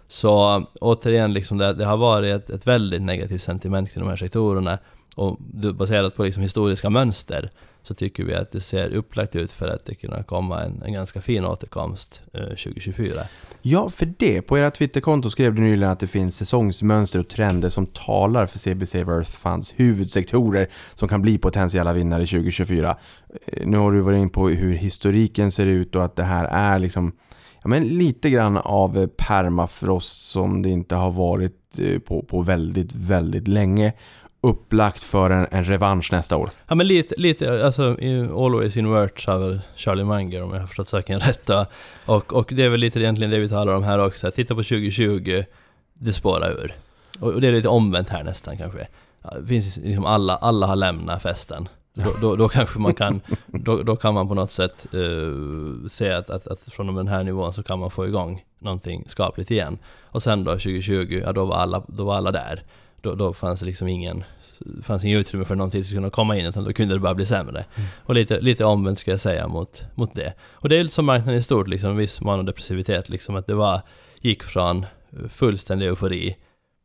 S4: Så återigen, liksom det, det har varit ett, ett väldigt negativt sentiment kring de här sektorerna. Och baserat på liksom historiska mönster så tycker vi att det ser upplagt ut för att det kunna komma en, en ganska fin återkomst eh, 2024.
S3: Ja, för det. På era Twitterkonto skrev du nyligen att det finns säsongsmönster och trender som talar för CBC Earth Funds huvudsektorer som kan bli potentiella vinnare 2024. Eh, nu har du varit in på hur historiken ser ut och att det här är liksom ja, men lite grann av eh, permafrost som det inte har varit eh, på, på väldigt, väldigt länge. Upplagt för en, en revansch nästa år.
S4: Ja men lite, lite alltså Always in Words har väl Charlie Munger om jag har förstått saken rätt. Och, och det är väl lite egentligen det vi talar om här också. Titta på 2020, det spårar ur. Och, och det är lite omvänt här nästan kanske. Det finns liksom alla, alla har lämnat festen. Då, då, då kanske man kan, då, då kan man på något sätt eh, se att, att, att från den här nivån så kan man få igång någonting skapligt igen. Och sen då 2020, ja då var alla, då var alla där. Då, då fanns det liksom ingen, fanns ingen utrymme för någonting som kunde komma in utan då kunde det bara bli sämre. Och lite, lite omvänt ska jag säga mot, mot det. Och det är lite som marknaden i stort, liksom viss manodepressivitet, liksom att det var, gick från fullständig eufori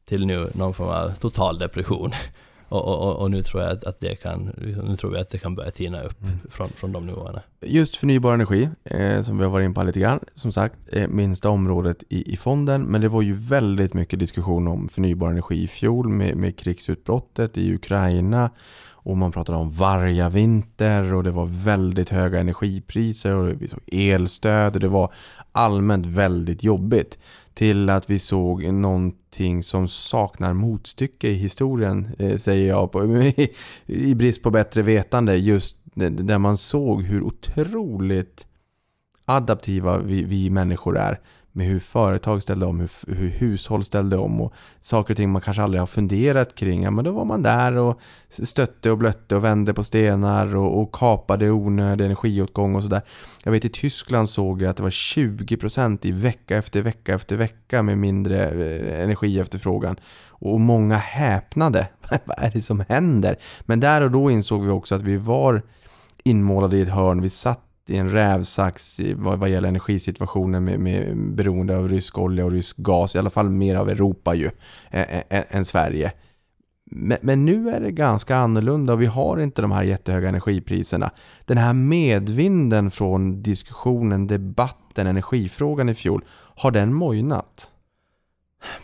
S4: till nu någon form av total depression. Och, och, och- nu tror jag att, det kan, nu tror vi att det kan börja tina upp från, från de nivåerna.
S3: Just förnybar energi, eh, som vi har varit in på lite grann, som sagt, eh, minsta området i, i fonden. Men det var ju väldigt mycket diskussion om förnybar energi i fjol med, med krigsutbrottet i Ukraina. Och man pratade om vargavinter och det var väldigt höga energipriser och vi såg elstöd och det var allmänt väldigt jobbigt. Till att vi såg någonting som saknar motstycke i historien, eh, säger jag, på, i brist på bättre vetande. Just där man såg hur otroligt adaptiva vi, vi människor är. Med hur företag ställde om, hur, hur hushåll ställde om och saker och ting man kanske aldrig har funderat kring. Ja, men då var man där och stötte och blötte och vände på stenar och, och kapade onödig energiåtgång och sådär. Jag vet i Tyskland såg jag att det var 20% i vecka efter vecka efter vecka med mindre eh, energiefterfrågan. Och många häpnade. Vad är det som händer? Men där och då insåg vi också att vi var inmålade i ett hörn. Vi satt i en rävsax vad, vad gäller energisituationen med, med beroende av rysk olja och rysk gas, i alla fall mer av Europa ju, ä- ä- än Sverige. Men, men nu är det ganska annorlunda och vi har inte de här jättehöga energipriserna. Den här medvinden från diskussionen, debatten, energifrågan i fjol, har den mojnat?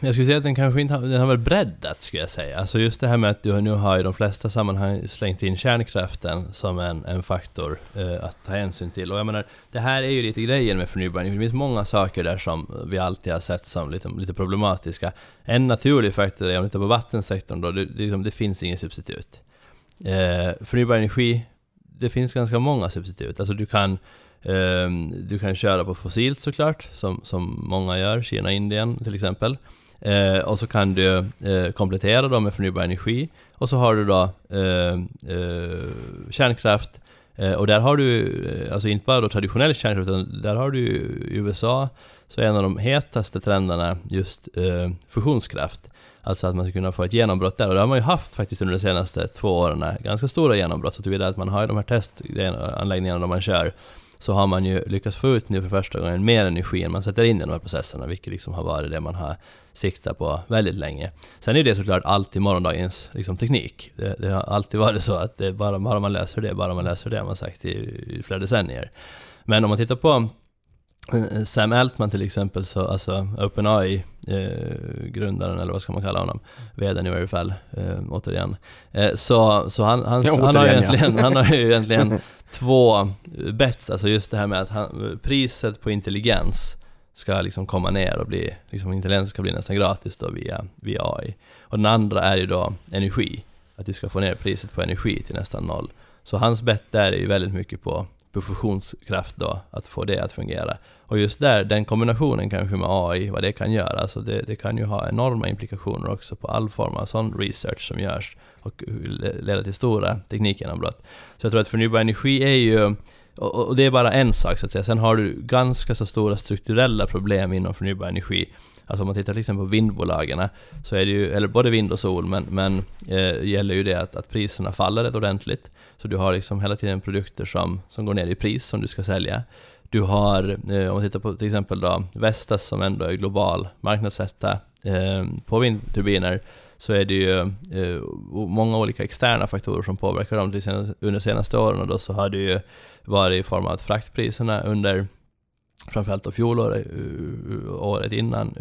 S4: Jag skulle säga att den kanske inte har, den har väl breddats skulle jag säga. Alltså just det här med att du nu har i de flesta sammanhang slängt in kärnkraften som en, en faktor eh, att ta hänsyn till. Och jag menar, det här är ju lite grejen med förnybar energi. Det finns många saker där som vi alltid har sett som lite, lite problematiska. En naturlig faktor är om vi tittar på vattensektorn då, det, det, liksom, det finns ingen substitut. Eh, förnybar energi, det finns ganska många substitut. Alltså du kan Ehm, du kan köra på fossilt såklart, som, som många gör, Kina, Indien till exempel. Eh, och så kan du eh, komplettera dem med förnybar energi. Och så har du då eh, eh, kärnkraft. Eh, och där har du, eh, alltså inte bara då traditionell kärnkraft, utan där har du ju i USA, så är en av de hetaste trenderna just eh, fusionskraft. Alltså att man ska kunna få ett genombrott där. Och det har man ju haft faktiskt under de senaste två åren, ganska stora genombrott. Så tillvida att man har ju de här testanläggningarna där man kör så har man ju lyckats få ut nu för första gången mer energi än man sätter in i de här processerna, vilket liksom har varit det man har siktat på väldigt länge. Sen är det såklart alltid morgondagens liksom, teknik. Det, det har alltid varit så att det bara, bara man läser det, bara man läser det, har man sagt i, i flera decennier. Men om man tittar på eh, Sam Altman till exempel, så, alltså OpenAI, eh, grundaren eller vad ska man kalla honom, vdn i varje fall, eh, återigen. Eh, så så han, han,
S3: Ja,
S4: han, har
S3: återigen, ja.
S4: egentligen, han har ju egentligen två bets, alltså just det här med att han, priset på intelligens ska liksom komma ner och bli, liksom intelligens ska bli nästan gratis då via, via AI. Och den andra är ju då energi, att du ska få ner priset på energi till nästan noll. Så hans bett där är ju väldigt mycket på, på fusionskraft då, att få det att fungera. Och just där, den kombinationen kanske med AI, vad det kan göra, alltså det, det kan ju ha enorma implikationer också på all form av sån research som görs och leda till stora teknikgenombrott. Så jag tror att förnybar energi är ju, och, och det är bara en sak så att säga, sen har du ganska så stora strukturella problem inom förnybar energi. Alltså om man tittar till exempel på vindbolagen så är det ju, eller både vind och sol, men, men eh, gäller ju det att, att priserna faller rätt ordentligt. Så du har liksom hela tiden produkter som, som går ner i pris som du ska sälja. Du har, eh, om man tittar på till exempel då Vestas som ändå är global marknadssätta eh, på vindturbiner, så är det ju eh, många olika externa faktorer som påverkar dem. Till sen, under de senaste åren och då så har det ju varit i form av att fraktpriserna under framförallt då fjolåret, året innan,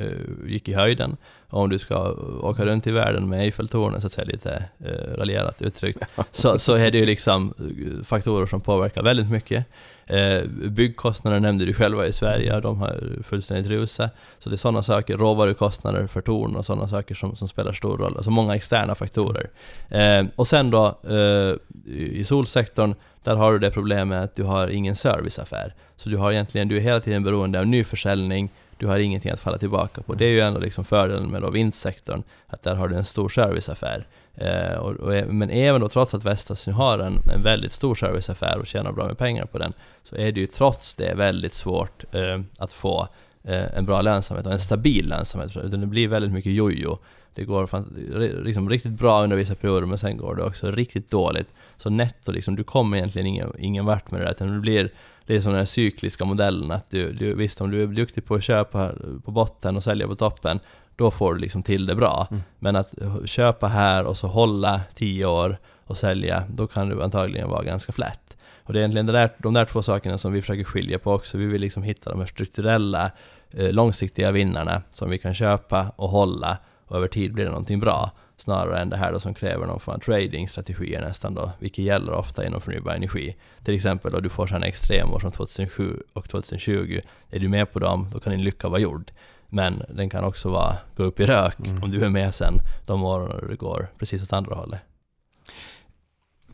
S4: gick i höjden. Och om du ska åka runt i världen med Eiffeltornet, så att säga lite eh, raljerat uttryckt, så, så är det ju liksom eh, faktorer som påverkar väldigt mycket. Eh, byggkostnader nämnde du själva i Sverige, de har fullständigt rusat. Så det är sådana saker, råvarukostnader för torn och sådana saker som, som spelar stor roll. Alltså många externa faktorer. Eh, och sen då eh, i solsektorn, där har du det problemet att du har ingen serviceaffär. Så du har egentligen, du är hela tiden beroende av ny försäljning, du har ingenting att falla tillbaka på. Det är ju ändå liksom fördelen med då vindsektorn, att där har du en stor serviceaffär. Eh, och, och, e-, men även då trots att Vestas nu har en, en väldigt stor serviceaffär och tjänar bra med pengar på den, så är det ju trots det väldigt svårt eh, att få eh, en bra lönsamhet och en stabil lönsamhet. Utan det blir väldigt mycket jojo. Det går liksom riktigt bra under vissa perioder men sen går det också riktigt dåligt. Så netto liksom, du kommer egentligen ingen, ingen vart med det där, utan det blir det är som den här cykliska modellen att du, du, visst om du är duktig på att köpa på botten och sälja på toppen, då får du liksom till det bra.
S3: Mm.
S4: Men att köpa här och så hålla 10 år och sälja, då kan du antagligen vara ganska flat. Och det är egentligen det där, de där två sakerna som vi försöker skilja på också. Vi vill liksom hitta de här strukturella, eh, långsiktiga vinnarna som vi kan köpa och hålla och över tid blir det någonting bra. Snarare än det här då som kräver någon form av tradingstrategier nästan då, vilket gäller ofta inom förnybar energi. Till exempel då du får sådana extremår som 2007 och 2020. Är du med på dem, då kan din lycka vara gjord. Men den kan också vara, gå upp i rök
S3: Mm.
S4: om du är med sen de åren det går precis åt andra hållet.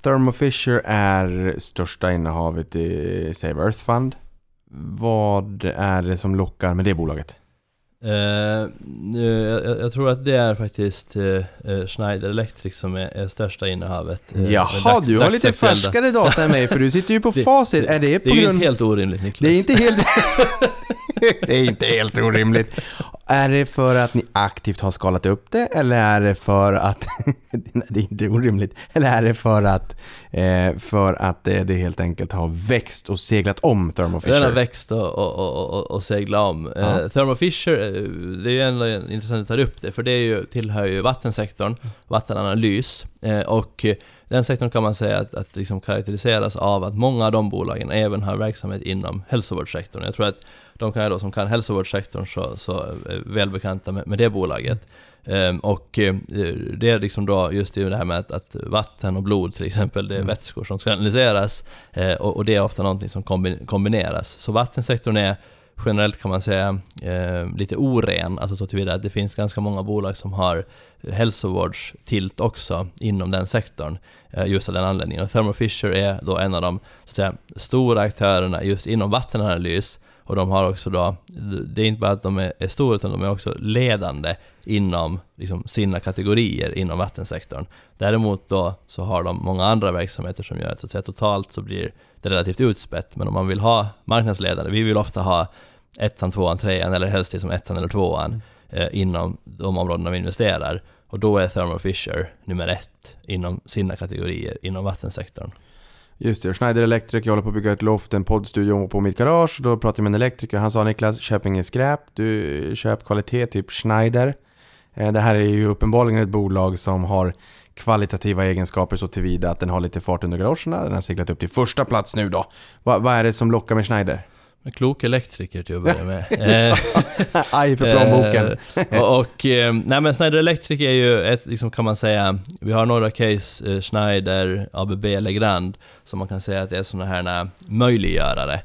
S3: Thermo Fisher är största innehavet i Save Earth Fund. Vad är det som lockar med det bolaget?
S4: Eh, jag, jag tror att det är faktiskt eh, eh, Schneider Electric som är, är största innehavet. eh,
S3: Jaha,
S4: dags-
S3: du har lite färskare data än mig för du sitter ju på
S4: Det-
S3: facit. Är det
S4: Det
S3: på
S4: är ju
S3: grund...
S4: inte helt orimligt Niklas.
S3: Det är inte helt... det är inte helt orimligt. Är det för att ni aktivt har skalat upp det eller är det för att, det är inte orimligt, eller är det för att, eh, för att det, det helt enkelt har växt och seglat om Thermo Fisher?
S4: Den har växt och, och, och, och, seglat om.
S3: Ja.
S4: Eh, Thermo Fisher, eh, det är ju ändå intressant att ta upp det, för det är ju, tillhör ju vattensektorn, vattenanalys, eh, och eh, den sektorn kan man säga att, att liksom karaktäriseras av att många av de bolagen även har verksamhet inom hälsovårdssektorn. Jag tror att de kan, då, som kan hälsovårdssektorn så, så är välbekanta med, med det bolaget. Ehm, och eh, det är liksom då just det här med att, att vatten och blod till exempel, det är
S3: Mm.
S4: vätskor som ska analyseras eh, och, och det är ofta någonting som kombi- kombineras. Så vattensektorn är generellt kan man säga eh, lite oren, alltså så tillvida att det finns ganska många bolag som har hälsovårdstilt också inom den sektorn, eh, just av den anledningen. Och Thermo Fisher är då en av de så att säga, stora aktörerna just inom vattenanalys och de har också då, det är inte bara att de är, är stora utan de är också ledande inom liksom, sina kategorier inom vattensektorn. Däremot då så har de många andra verksamheter som gör att, så att säga, totalt så blir det relativt utspätt. Men om man vill ha marknadsledare, vi vill ofta ha ettan, tvåan, trean eller helst som ettan eller tvåan eh, inom de områdena vi investerar. Och då är Thermo Fisher nummer ett inom sina kategorier inom vattensektorn.
S3: Just det, Schneider Electric, jag håller på att bygga ett loft, en poddstudio på mitt garage. Då pratade jag med en elektriker, han sa Niklas, köp inget skräp, du köp kvalitet, typ Schneider. Eh, det här är ju uppenbarligen ett bolag som har kvalitativa egenskaper så tillvida att den har lite fart under galoscherna. Den har seglat upp till första plats nu då. Va, vad är det som lockar med Schneider?
S4: En klok elektriker till att börja med. Eh,
S3: Aj för plånboken.
S4: Eh, och, och eh, nej men Schneider Electric är ju ett, liksom kan man säga, vi har några case, Schneider, ABB, Legrand, som man kan säga att det är sådana här möjliggörare.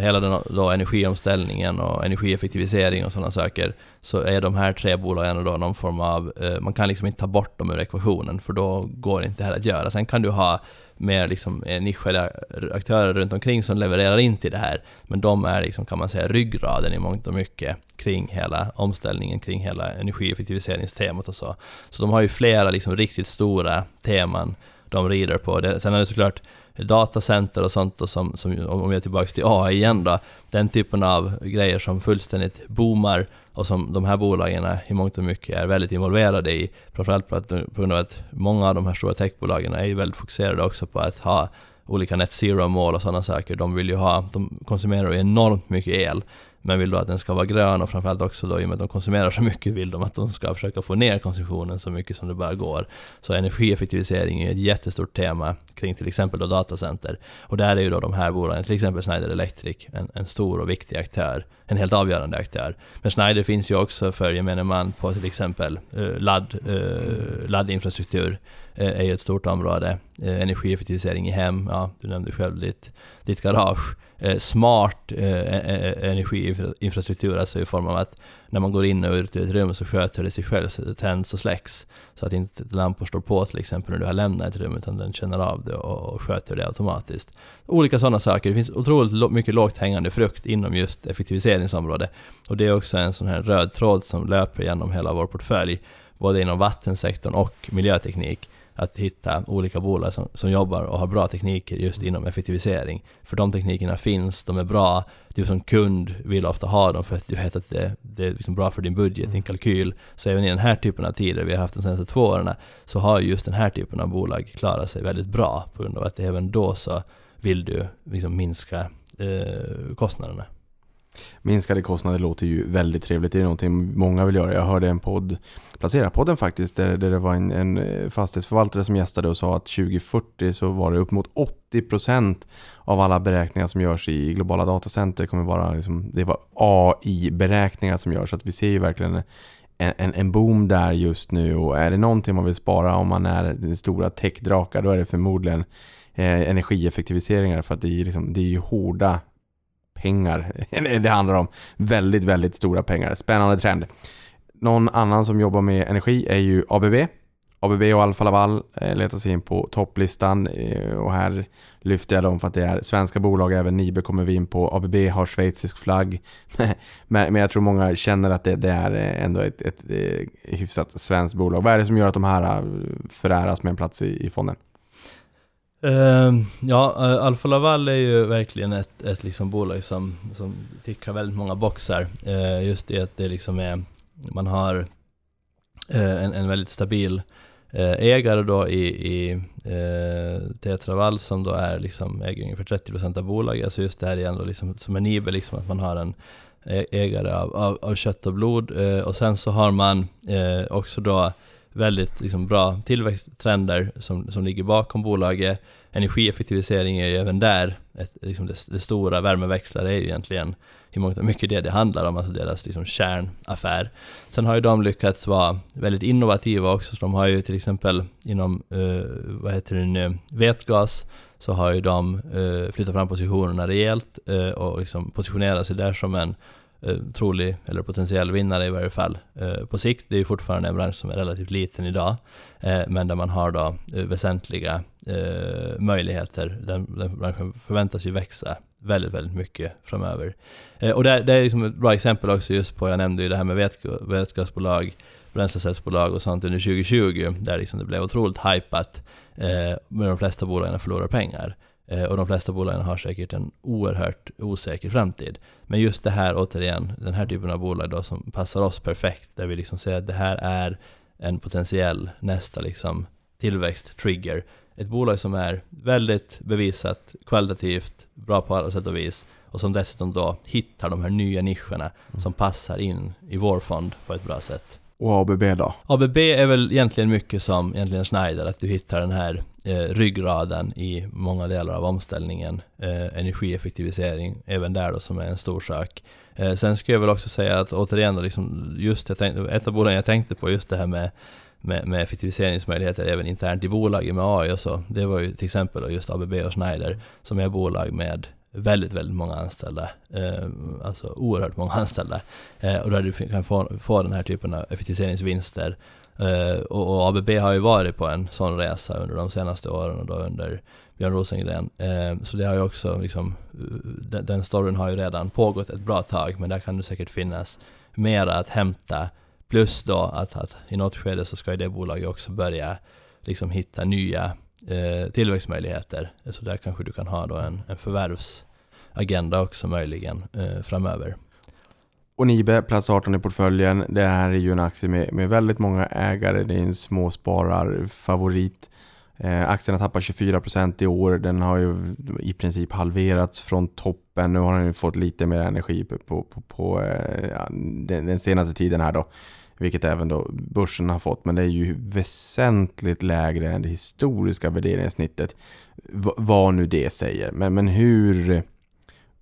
S4: Hela den då energiomställningen och energieffektivisering och sådana saker, så är de här tre bolagen då någon form av, man kan liksom inte ta bort dem ur ekvationen, för då går inte det här att göra. Sen kan du ha mer liksom eh, nischade aktörer runt omkring som levererar in till det här. Men de är liksom, kan man säga, ryggraden i mångt och mycket kring hela omställningen, kring hela energieffektiviseringstemat och så. Så de har ju flera liksom riktigt stora teman de rider på. Det, sen är det såklart datacenter och sånt och som, som, om vi är tillbaka till AI igen då, den typen av grejer som fullständigt boomar och som de här bolagen i mångt och mycket är väldigt involverade i. Framförallt på, att, på grund av att många av de här stora techbolagen är ju väldigt fokuserade också på att ha olika net zero-mål och sådana saker. De vill ju ha, de konsumerar ju enormt mycket el, men vill då att den ska vara grön och framförallt också då i och med att de konsumerar så mycket vill de att de ska försöka få ner konsumtionen så mycket som det bara går. Så energieffektivisering är ett jättestort tema kring till exempel då datacenter. Och där är ju då de här bolagen, till exempel Schneider Electric, en, en stor och viktig aktör, en helt avgörande aktör. Men Schneider finns ju också för gemene man på till exempel eh, ladd, eh, laddinfrastruktur, eh, är ju ett stort område. Eh, energieffektivisering i hem, ja, du nämnde själv ditt, ditt garage. Smart energiinfrastruktur, alltså i form av att när man går in och ut ur ett rum så sköter det sig själv, så det tänds och släcks. Så att inte lampor står på till exempel när du har lämnat ett rum, utan den känner av det och, och sköter det automatiskt. Olika sådana saker. Det finns otroligt mycket lågt hängande frukt inom just effektiviseringsområdet. Och det är också en sån här röd tråd som löper genom hela vår portfölj, både inom vattensektorn och miljöteknik att hitta olika bolag som, som jobbar och har bra tekniker just inom effektivisering. För de teknikerna finns, de är bra, du som kund vill ofta ha dem för att du vet att det, det är liksom bra för din budget, din kalkyl. Så även i den här typen av tider vi har haft de senaste två åren så har just den här typen av bolag klarat sig väldigt bra på grund av att även då så vill du liksom minska eh, kostnaderna.
S3: Minskade kostnader låter ju väldigt trevligt. Det är någonting många vill göra. Jag hörde en podd, Placera-podden faktiskt, där, där det var en, en eh, fastighetsförvaltare som gästade och sa att 2040 så var det upp mot 80% av alla beräkningar som görs i globala datacenter kommer vara liksom, det var AI-beräkningar som görs. Så att vi ser ju verkligen en, en, en boom där just nu och är det någonting man vill spara om man är den stora techdrakar då är det förmodligen eh, energieffektiviseringar för att det är, liksom, det är ju hårda pengar det handlar om. Väldigt, väldigt stora pengar. Spännande trend. Någon annan som jobbar med energi är ju ABB. ABB och Alfa Laval eh, letar sig in på topplistan eh, och här lyfter jag dem för att det är svenska bolag, även Nibe kommer vi in på. ABB har schweizisk flagg, men, jag tror många känner att det, är eh, ändå ett, ett, ett hyfsat svenskt bolag. Vad är det som gör att de här föräras med en plats i fonden?
S4: Uh, ja, uh, Alfa Laval är ju verkligen ett, ett liksom bolag som, som tickar väldigt många boxar. Uh, just det att det liksom är, man har uh, en, en väldigt stabil ägare då i, i Tetra Val som då är liksom äger ungefär 30% av bolaget. Alltså just det här igen då liksom som är Nibe liksom att man har en ägare av, av, av kött och blod. och sen så har man också då väldigt liksom, bra tillväxttrender som, som ligger bakom bolaget. Energieffektivisering är ju även där, ett, liksom det, det, stora värmeväxlare är ju egentligen hur mycket det det handlar om, alltså deras liksom kärnaffär. Sen har ju de lyckats vara väldigt innovativa också, så de har ju till exempel inom, uh, vad heter det nu, vätgas, så har ju de uh, flyttat fram positionerna rejält uh, och liksom positionerat sig där som en Eh, trolig eller potentiell vinnare i varje fall eh, på sikt. Det är fortfarande en bransch som är relativt liten idag, eh, men där man har då eh, väsentliga eh, möjligheter. Den, den branschen förväntas ju växa väldigt, väldigt mycket framöver. Eh, och det, det är liksom ett bra exempel också just på, jag nämnde ju det här med vätgasbolag, bränslecellsbolag och sånt under 2020, där liksom det blev otroligt hypat, eh, men de flesta bolagen förlorar pengar. Eh, och de flesta bolagen har säkert en oerhört osäker framtid. Men just det här återigen, den här typen av bolag då som passar oss perfekt, där vi liksom säger att det här är en potentiell nästa liksom tillväxt-trigger. Ett bolag som är väldigt bevisat, kvalitativt, bra på alla sätt och vis och som dessutom då hittar de här nya nischerna mm. som passar in i vår fond på ett bra sätt.
S3: Och ABB då?
S4: ABB är väl egentligen mycket som egentligen Schneider, att du hittar den här eh, ryggraden i många delar av omställningen. Eh, energieffektivisering, även där då som är en stor sak. Eh, sen skulle jag väl också säga att återigen då, liksom, just jag tänkte, ett av bolagen jag tänkte på, just det här med med, med effektiviseringsmöjligheter även internt i bolaget med AI och så. Det var ju till exempel just ABB och Schneider som är bolag med väldigt, väldigt många anställda. Eh, alltså oerhört många anställda. Eh, och där du kan få, få den här typen av effektiviseringsvinster. Eh, och, och, ABB har ju varit på en sån resa under de senaste åren och då under Björn Rosengren. Eh, så det har ju också liksom, eh, den, den storyn har ju redan pågått ett bra tag, men där kan det säkert finnas mera att hämta. Plus då att, att i något skede så ska ju det bolaget också börja liksom hitta nya eh, tillväxtmöjligheter. Så där kanske du kan ha då en, en förvärvsagenda också möjligen eh, framöver.
S3: Och Nibe, plats 18 i portföljen. Det här är ju en aktie med, med väldigt många ägare. Det är en småspararfavorit. Eh, aktien har tappat 24% i år. Den har ju i princip halverats från toppen. Nu har den ju fått lite mer energi på, på, på, på eh, den, den, senaste tiden här då. Vilket även då börsen har fått. Men det är ju väsentligt lägre än det historiska värderingssnittet. V vad nu det säger. Men, men hur,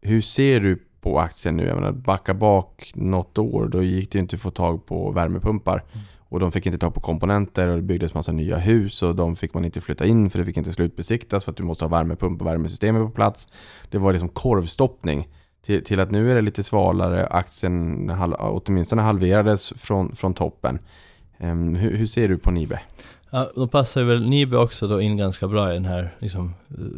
S3: hur ser du på aktien nu? Jag menar, backa bak något år, då gick det inte att få tag på värmepumpar. Mm. Och de fick inte tag på komponenter och det byggdes massa nya hus och de fick man inte flytta in för det fick inte slutbesiktas för att du måste ha värmepump och värmesystemet på plats. Det var liksom korvstoppning till, till att nu är det lite svalare. Aktien åtminstone halverades från, från toppen. Um, hur, hur, ser du på Nibe?
S4: Ja, då passar väl Nibe också då in ganska bra i den här liksom,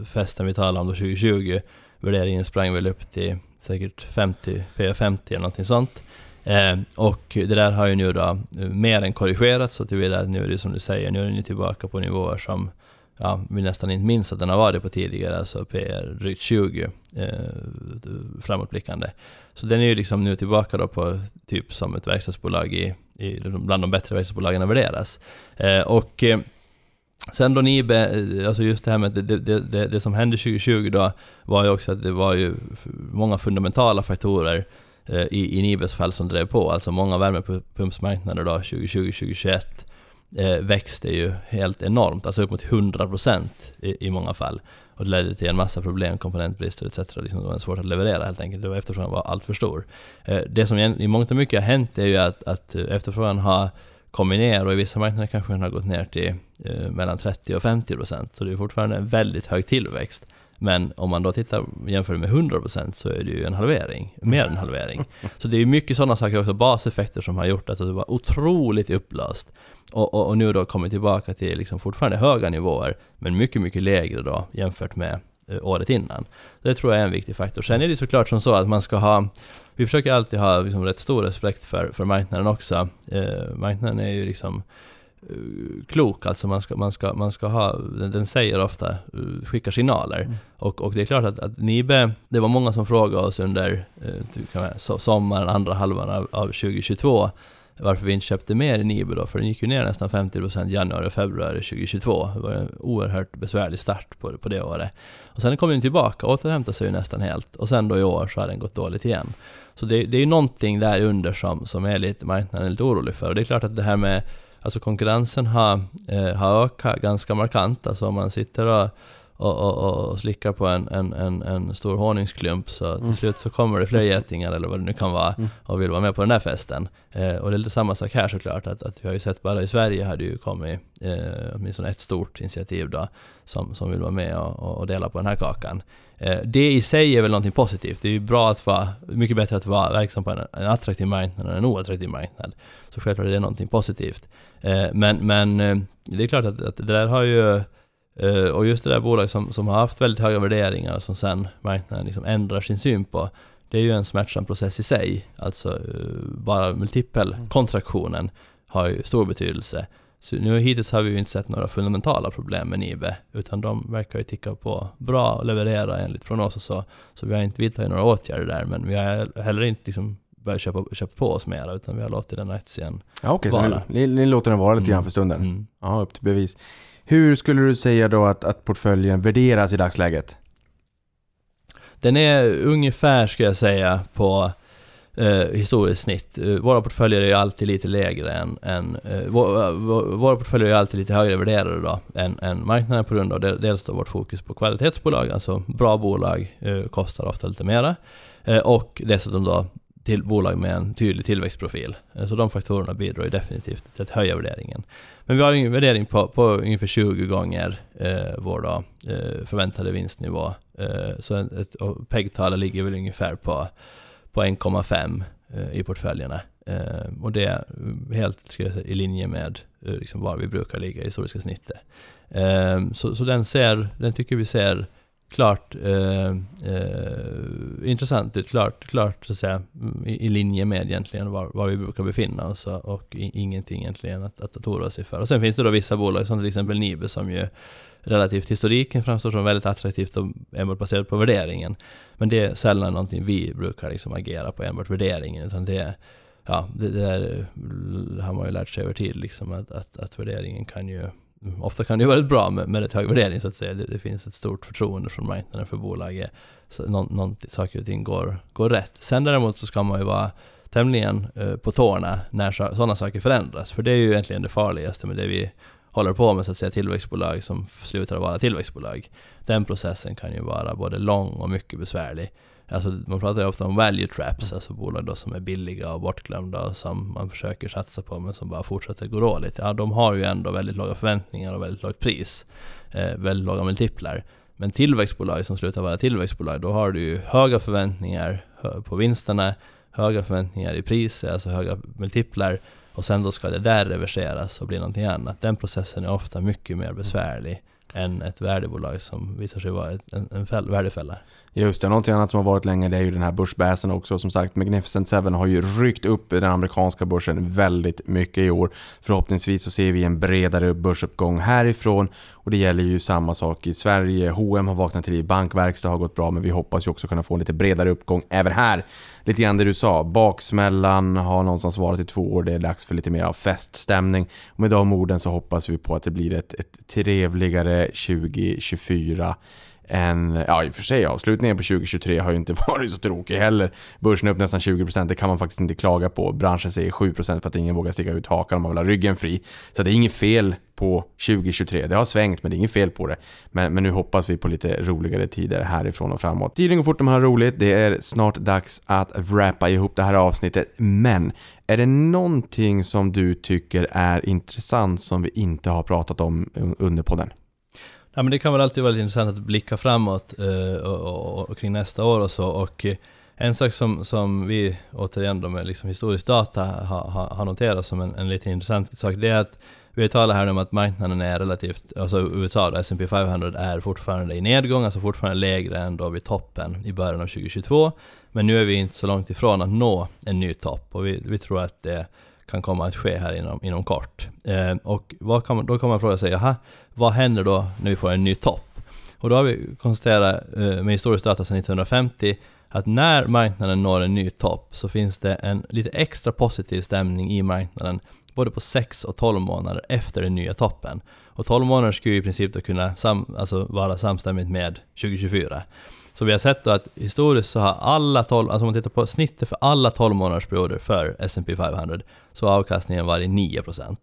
S4: festen vi talade om då 2020. Värderingen sprang väl upp till säkert 50, P50 eller någonting sånt. Eh, och det där har ju nu då eh, mer än korrigerats så tillvida att nu är det som du säger, nu är den ju tillbaka på nivåer som ja, vi nästan inte minns att den har varit på tidigare, alltså PR drygt 20 eh, framåtblickande. Så den är ju liksom nu tillbaka då på typ som ett verkstadsbolag i, i liksom bland de bättre verkstadsbolagen värderas. Eh, och eh, Sen då Nibe, eh, alltså just det här med det, det, det, det, som hände 2020 då var ju också att det var ju många fundamentala faktorer eh, i, i Nibes fall som drev på. Alltså många värmepumpsmarknader då 2020-2021 eh, växte ju helt enormt, alltså upp mot 100% i, i många fall. Och det ledde till en massa problem, komponentbrister etc. Liksom det var svårt att leverera helt enkelt, det var efterfrågan var allt för stor. Eh, det som i mångt och mycket har hänt är ju att, att eh, efterfrågan har kommit ner och i vissa marknader kanske den har gått ner till eh, mellan 30 och 50 procent. Så det är fortfarande en väldigt hög tillväxt. Men om man då tittar jämför med 100% så är det ju en halvering, mer än en halvering. Så det är mycket sådana saker också, baseffekter som har gjort att det var otroligt upplöst. Och, och, och nu då kommit tillbaka till liksom fortfarande höga nivåer, men mycket, mycket lägre då jämfört med eh, året innan. Det tror jag är en viktig faktor. Sen är det såklart som så att man ska ha vi försöker alltid ha liksom rätt stor respekt för, för marknaden också. Eh, marknaden är ju liksom eh, klok, alltså man ska, man ska, man ska ha, den, den säger ofta, eh, skickar signaler.
S3: Mm.
S4: Och, och det är klart att, att Nibe, det var många som frågade oss under eh, typ, so, sommaren, andra halvan av, av 2022, varför vi inte köpte mer i Nibe då, för den gick ju ner nästan 50% januari och februari 2022. Det var en oerhört besvärlig start på, på det året. Och sen kom den tillbaka, återhämtade sig ju nästan helt. Och sen då i år så har den gått dåligt igen. Så det, det är ju någonting där under som, som är lite, marknaden lite orolig för. Och det är klart att det här med, alltså konkurrensen har, eh, har ökat ganska markant. Alltså om man sitter och och, och, och slickar på en, en, en, en stor honungsklump så till
S3: Mm.
S4: slut så kommer det fler getingar eller vad det nu kan vara
S3: Mm.
S4: och vill vara med på den här festen. Eh, och det är lite samma sak här såklart, att, att vi har ju sett bara i Sverige har det ju kommit eh, åtminstone ett stort initiativ då som, som vill vara med och, och dela på den här kakan. Eh, det i sig är väl någonting positivt. Det är ju bra att vara, mycket bättre att vara verksam på en, en attraktiv marknad än en oattraktiv marknad. Så självklart är det någonting positivt. Eh, men men eh, det är klart att, att det där har ju och just det där bolaget som, som har haft väldigt höga värderingar som sen marknaden liksom ändrar sin syn på. Det är ju en smärtsam process i sig. Alltså bara multipelkontraktionen har ju stor betydelse. Så nu hittills har vi ju inte sett några fundamentala problem med Nibe, utan de verkar ju ticka på bra och leverera enligt prognos och så. Så vi har inte vidtagit några åtgärder där, men vi har heller inte liksom börjat köpa, köpa på oss mera, utan vi har låtit den aktien
S3: Ja, okej, så ni,
S4: Vara.
S3: ni, låter den vara lite grann
S4: Mm.
S3: för stunden?
S4: Mm.
S3: Ja, upp till bevis. Hur skulle du säga då att, att portföljen värderas i dagsläget?
S4: Den är ungefär, ska jag säga, på eh, historiskt snitt. Eh, våra portföljer är ju alltid lite lägre än, än eh, eh våra portföljer är ju alltid lite högre värderade då än, än marknaden på grund av det, dels då vårt fokus på kvalitetsbolag, alltså bra bolag eh, kostar ofta lite mera. Eh, och dessutom då till bolag med en tydlig tillväxtprofil. Eh, så de faktorerna bidrar ju definitivt till att höja värderingen. Men vi har en värdering på, på ungefär 20 gånger eh, vår då, eh, förväntade vinstnivå. Eh, så ett, ett, PEG-talet ligger väl ungefär på, på 1,5 eh, i portföljerna. Eh, och det är helt säga, i linje med eh, liksom var vi brukar ligga i historiska snittet. Så, så den ser, den tycker vi ser klart eh, eh, intressant ut, klart, klart så att säga, mm, i, i linje med egentligen var, var vi brukar befinna oss och, i, ingenting egentligen att, att oroa sig för. Och sen finns det då vissa bolag som till exempel Nibe som ju relativt historiken framstår som väldigt attraktivt och enbart baserat på värderingen. Men det är sällan någonting vi brukar liksom agera på enbart värderingen utan det är Ja, det, det där har man ju lärt sig över tid liksom att, att, att värderingen kan ju Ofta kan det ju vara väldigt bra med, med ett hög värdering så att säga. Det, det finns ett stort förtroende från marknaden för bolaget. Så någon, någon, saker och ting går, går rätt. Sen däremot så ska man ju vara tämligen eh, på tårna när sådana saker förändras. För det är ju egentligen det farligaste med det vi håller på med, så att säga tillväxtbolag som slutar vara tillväxtbolag. Den processen kan ju vara både lång och mycket besvärlig. Alltså man pratar ju ofta om value traps, alltså bolag då som är billiga och bortglömda och som man försöker satsa på men som bara fortsätter gå dåligt. Ja, de har ju ändå väldigt låga förväntningar och väldigt lågt pris. Eh, väldigt låga multiplar. Men tillväxtbolag som slutar vara tillväxtbolag, då har du ju höga förväntningar eh, på vinsterna, höga förväntningar i priset, alltså höga multiplar och sen då ska det där reverseras och bli någonting annat. Den processen är ofta mycket mer besvärlig än ett värdebolag som visar sig vara ett, en, en fäll, värdefälla.
S3: Just det, någonting annat som har varit länge det är ju den här börsbäsen också. Som sagt, Magnificent Seven har ju ryckt upp den amerikanska börsen väldigt mycket i år. Förhoppningsvis så ser vi en bredare börsuppgång härifrån och det gäller ju samma sak i Sverige. H&M har vaknat till liv, bankverkstad har gått bra men vi hoppas ju också kunna få en lite bredare uppgång även här. Lite grann det du sa, baksmällan har någonstans varit i två år, det är dags för lite mer av feststämning. Och med de orden så hoppas vi på att det blir ett, ett trevligare 2024 en, ja i och för sig avslutningen på 2023 har ju inte varit så tråkig heller. Börsen är upp nästan 20%, det kan man faktiskt inte klaga på. Branschen säger 7% för att ingen vågar sticka ut hakan om man vill ha ryggen fri. Så det är inget fel på 2023. Det har svängt men det är inget fel på det. Men, men nu hoppas vi på lite roligare tider härifrån och framåt. Tiden går fort när man har roligt. Det är snart dags att wrappa ihop det här avsnittet. Men är det någonting som du tycker är intressant som vi inte har pratat om under podden?
S4: Ja men det kan väl alltid vara lite intressant att blicka framåt eh, och, och, och kring nästa år och så. Och eh, en sak som, som vi återigen då med liksom historisk data har ha, ha noterat som en, en lite intressant sak, det är att vi talar här om att marknaden är relativt, alltså USA då, S&P 500 är fortfarande i nedgång, alltså fortfarande lägre än då vid toppen i början av 2022. Men nu är vi inte så långt ifrån att nå en ny topp och vi, vi tror att det kan komma att ske här inom, inom kort. Eh, och vad kan man, då kan man fråga sig, jaha, vad händer då när vi får en ny topp? Och då har vi konstaterat eh, med historisk data sedan 1950 att när marknaden når en ny topp så finns det en lite extra positiv stämning i marknaden både på 6 och 12 månader efter den nya toppen. Och 12 månader skulle i princip då kunna sam, alltså vara samstämmigt med 2024. Så vi har sett att historiskt så har alla 12, alltså om man tittar på snittet för alla 12 månadersperioder för S&P 500 så har avkastningen varit 9%.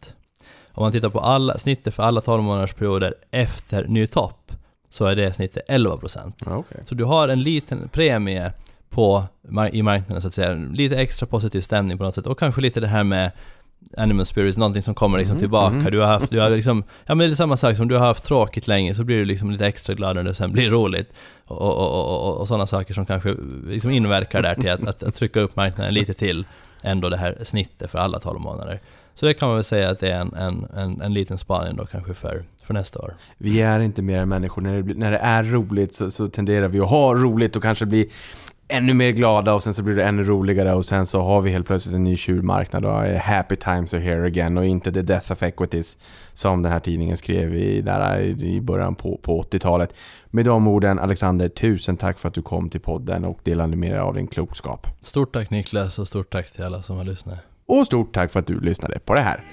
S4: Om man tittar på alla, snittet för alla 12 månadersperioder efter ny topp så är det snittet 11%.
S3: Ja, okej.
S4: Så du har en liten premie på, i marknaden så att säga, lite extra positiv stämning på något sätt och kanske lite det här med animal spirits, någonting som kommer liksom
S3: Mhm,
S4: tillbaka.
S3: mhm.
S4: Du har haft, du har liksom, ja men det är samma sak som du har haft tråkigt länge så blir du liksom lite extra glad när det sen blir roligt. Och, och, och, och, och sådana saker som kanske liksom inverkar där till att, att, att trycka upp marknaden lite till ändå det här snittet för alla 12 månader. Så det kan man väl säga att det är en, en, en, en liten spaning då kanske för, för nästa år.
S3: Vi är inte mer än människor. När det, när det är roligt så, så tenderar vi att ha roligt och kanske bli ännu mer glada och sen så blir det ännu roligare och sen så har vi helt plötsligt en ny tjurmarknad och eh, happy times are here again och inte the death of equities som den här tidningen skrev i, där, i början på, på 80-talet. Med de orden, Alexander, tusen tack för att du kom till podden och delade med dig av din klokskap.
S4: Stort tack Niklas och stort tack till alla som har lyssnat.
S3: Och stort tack för att du lyssnade på det här.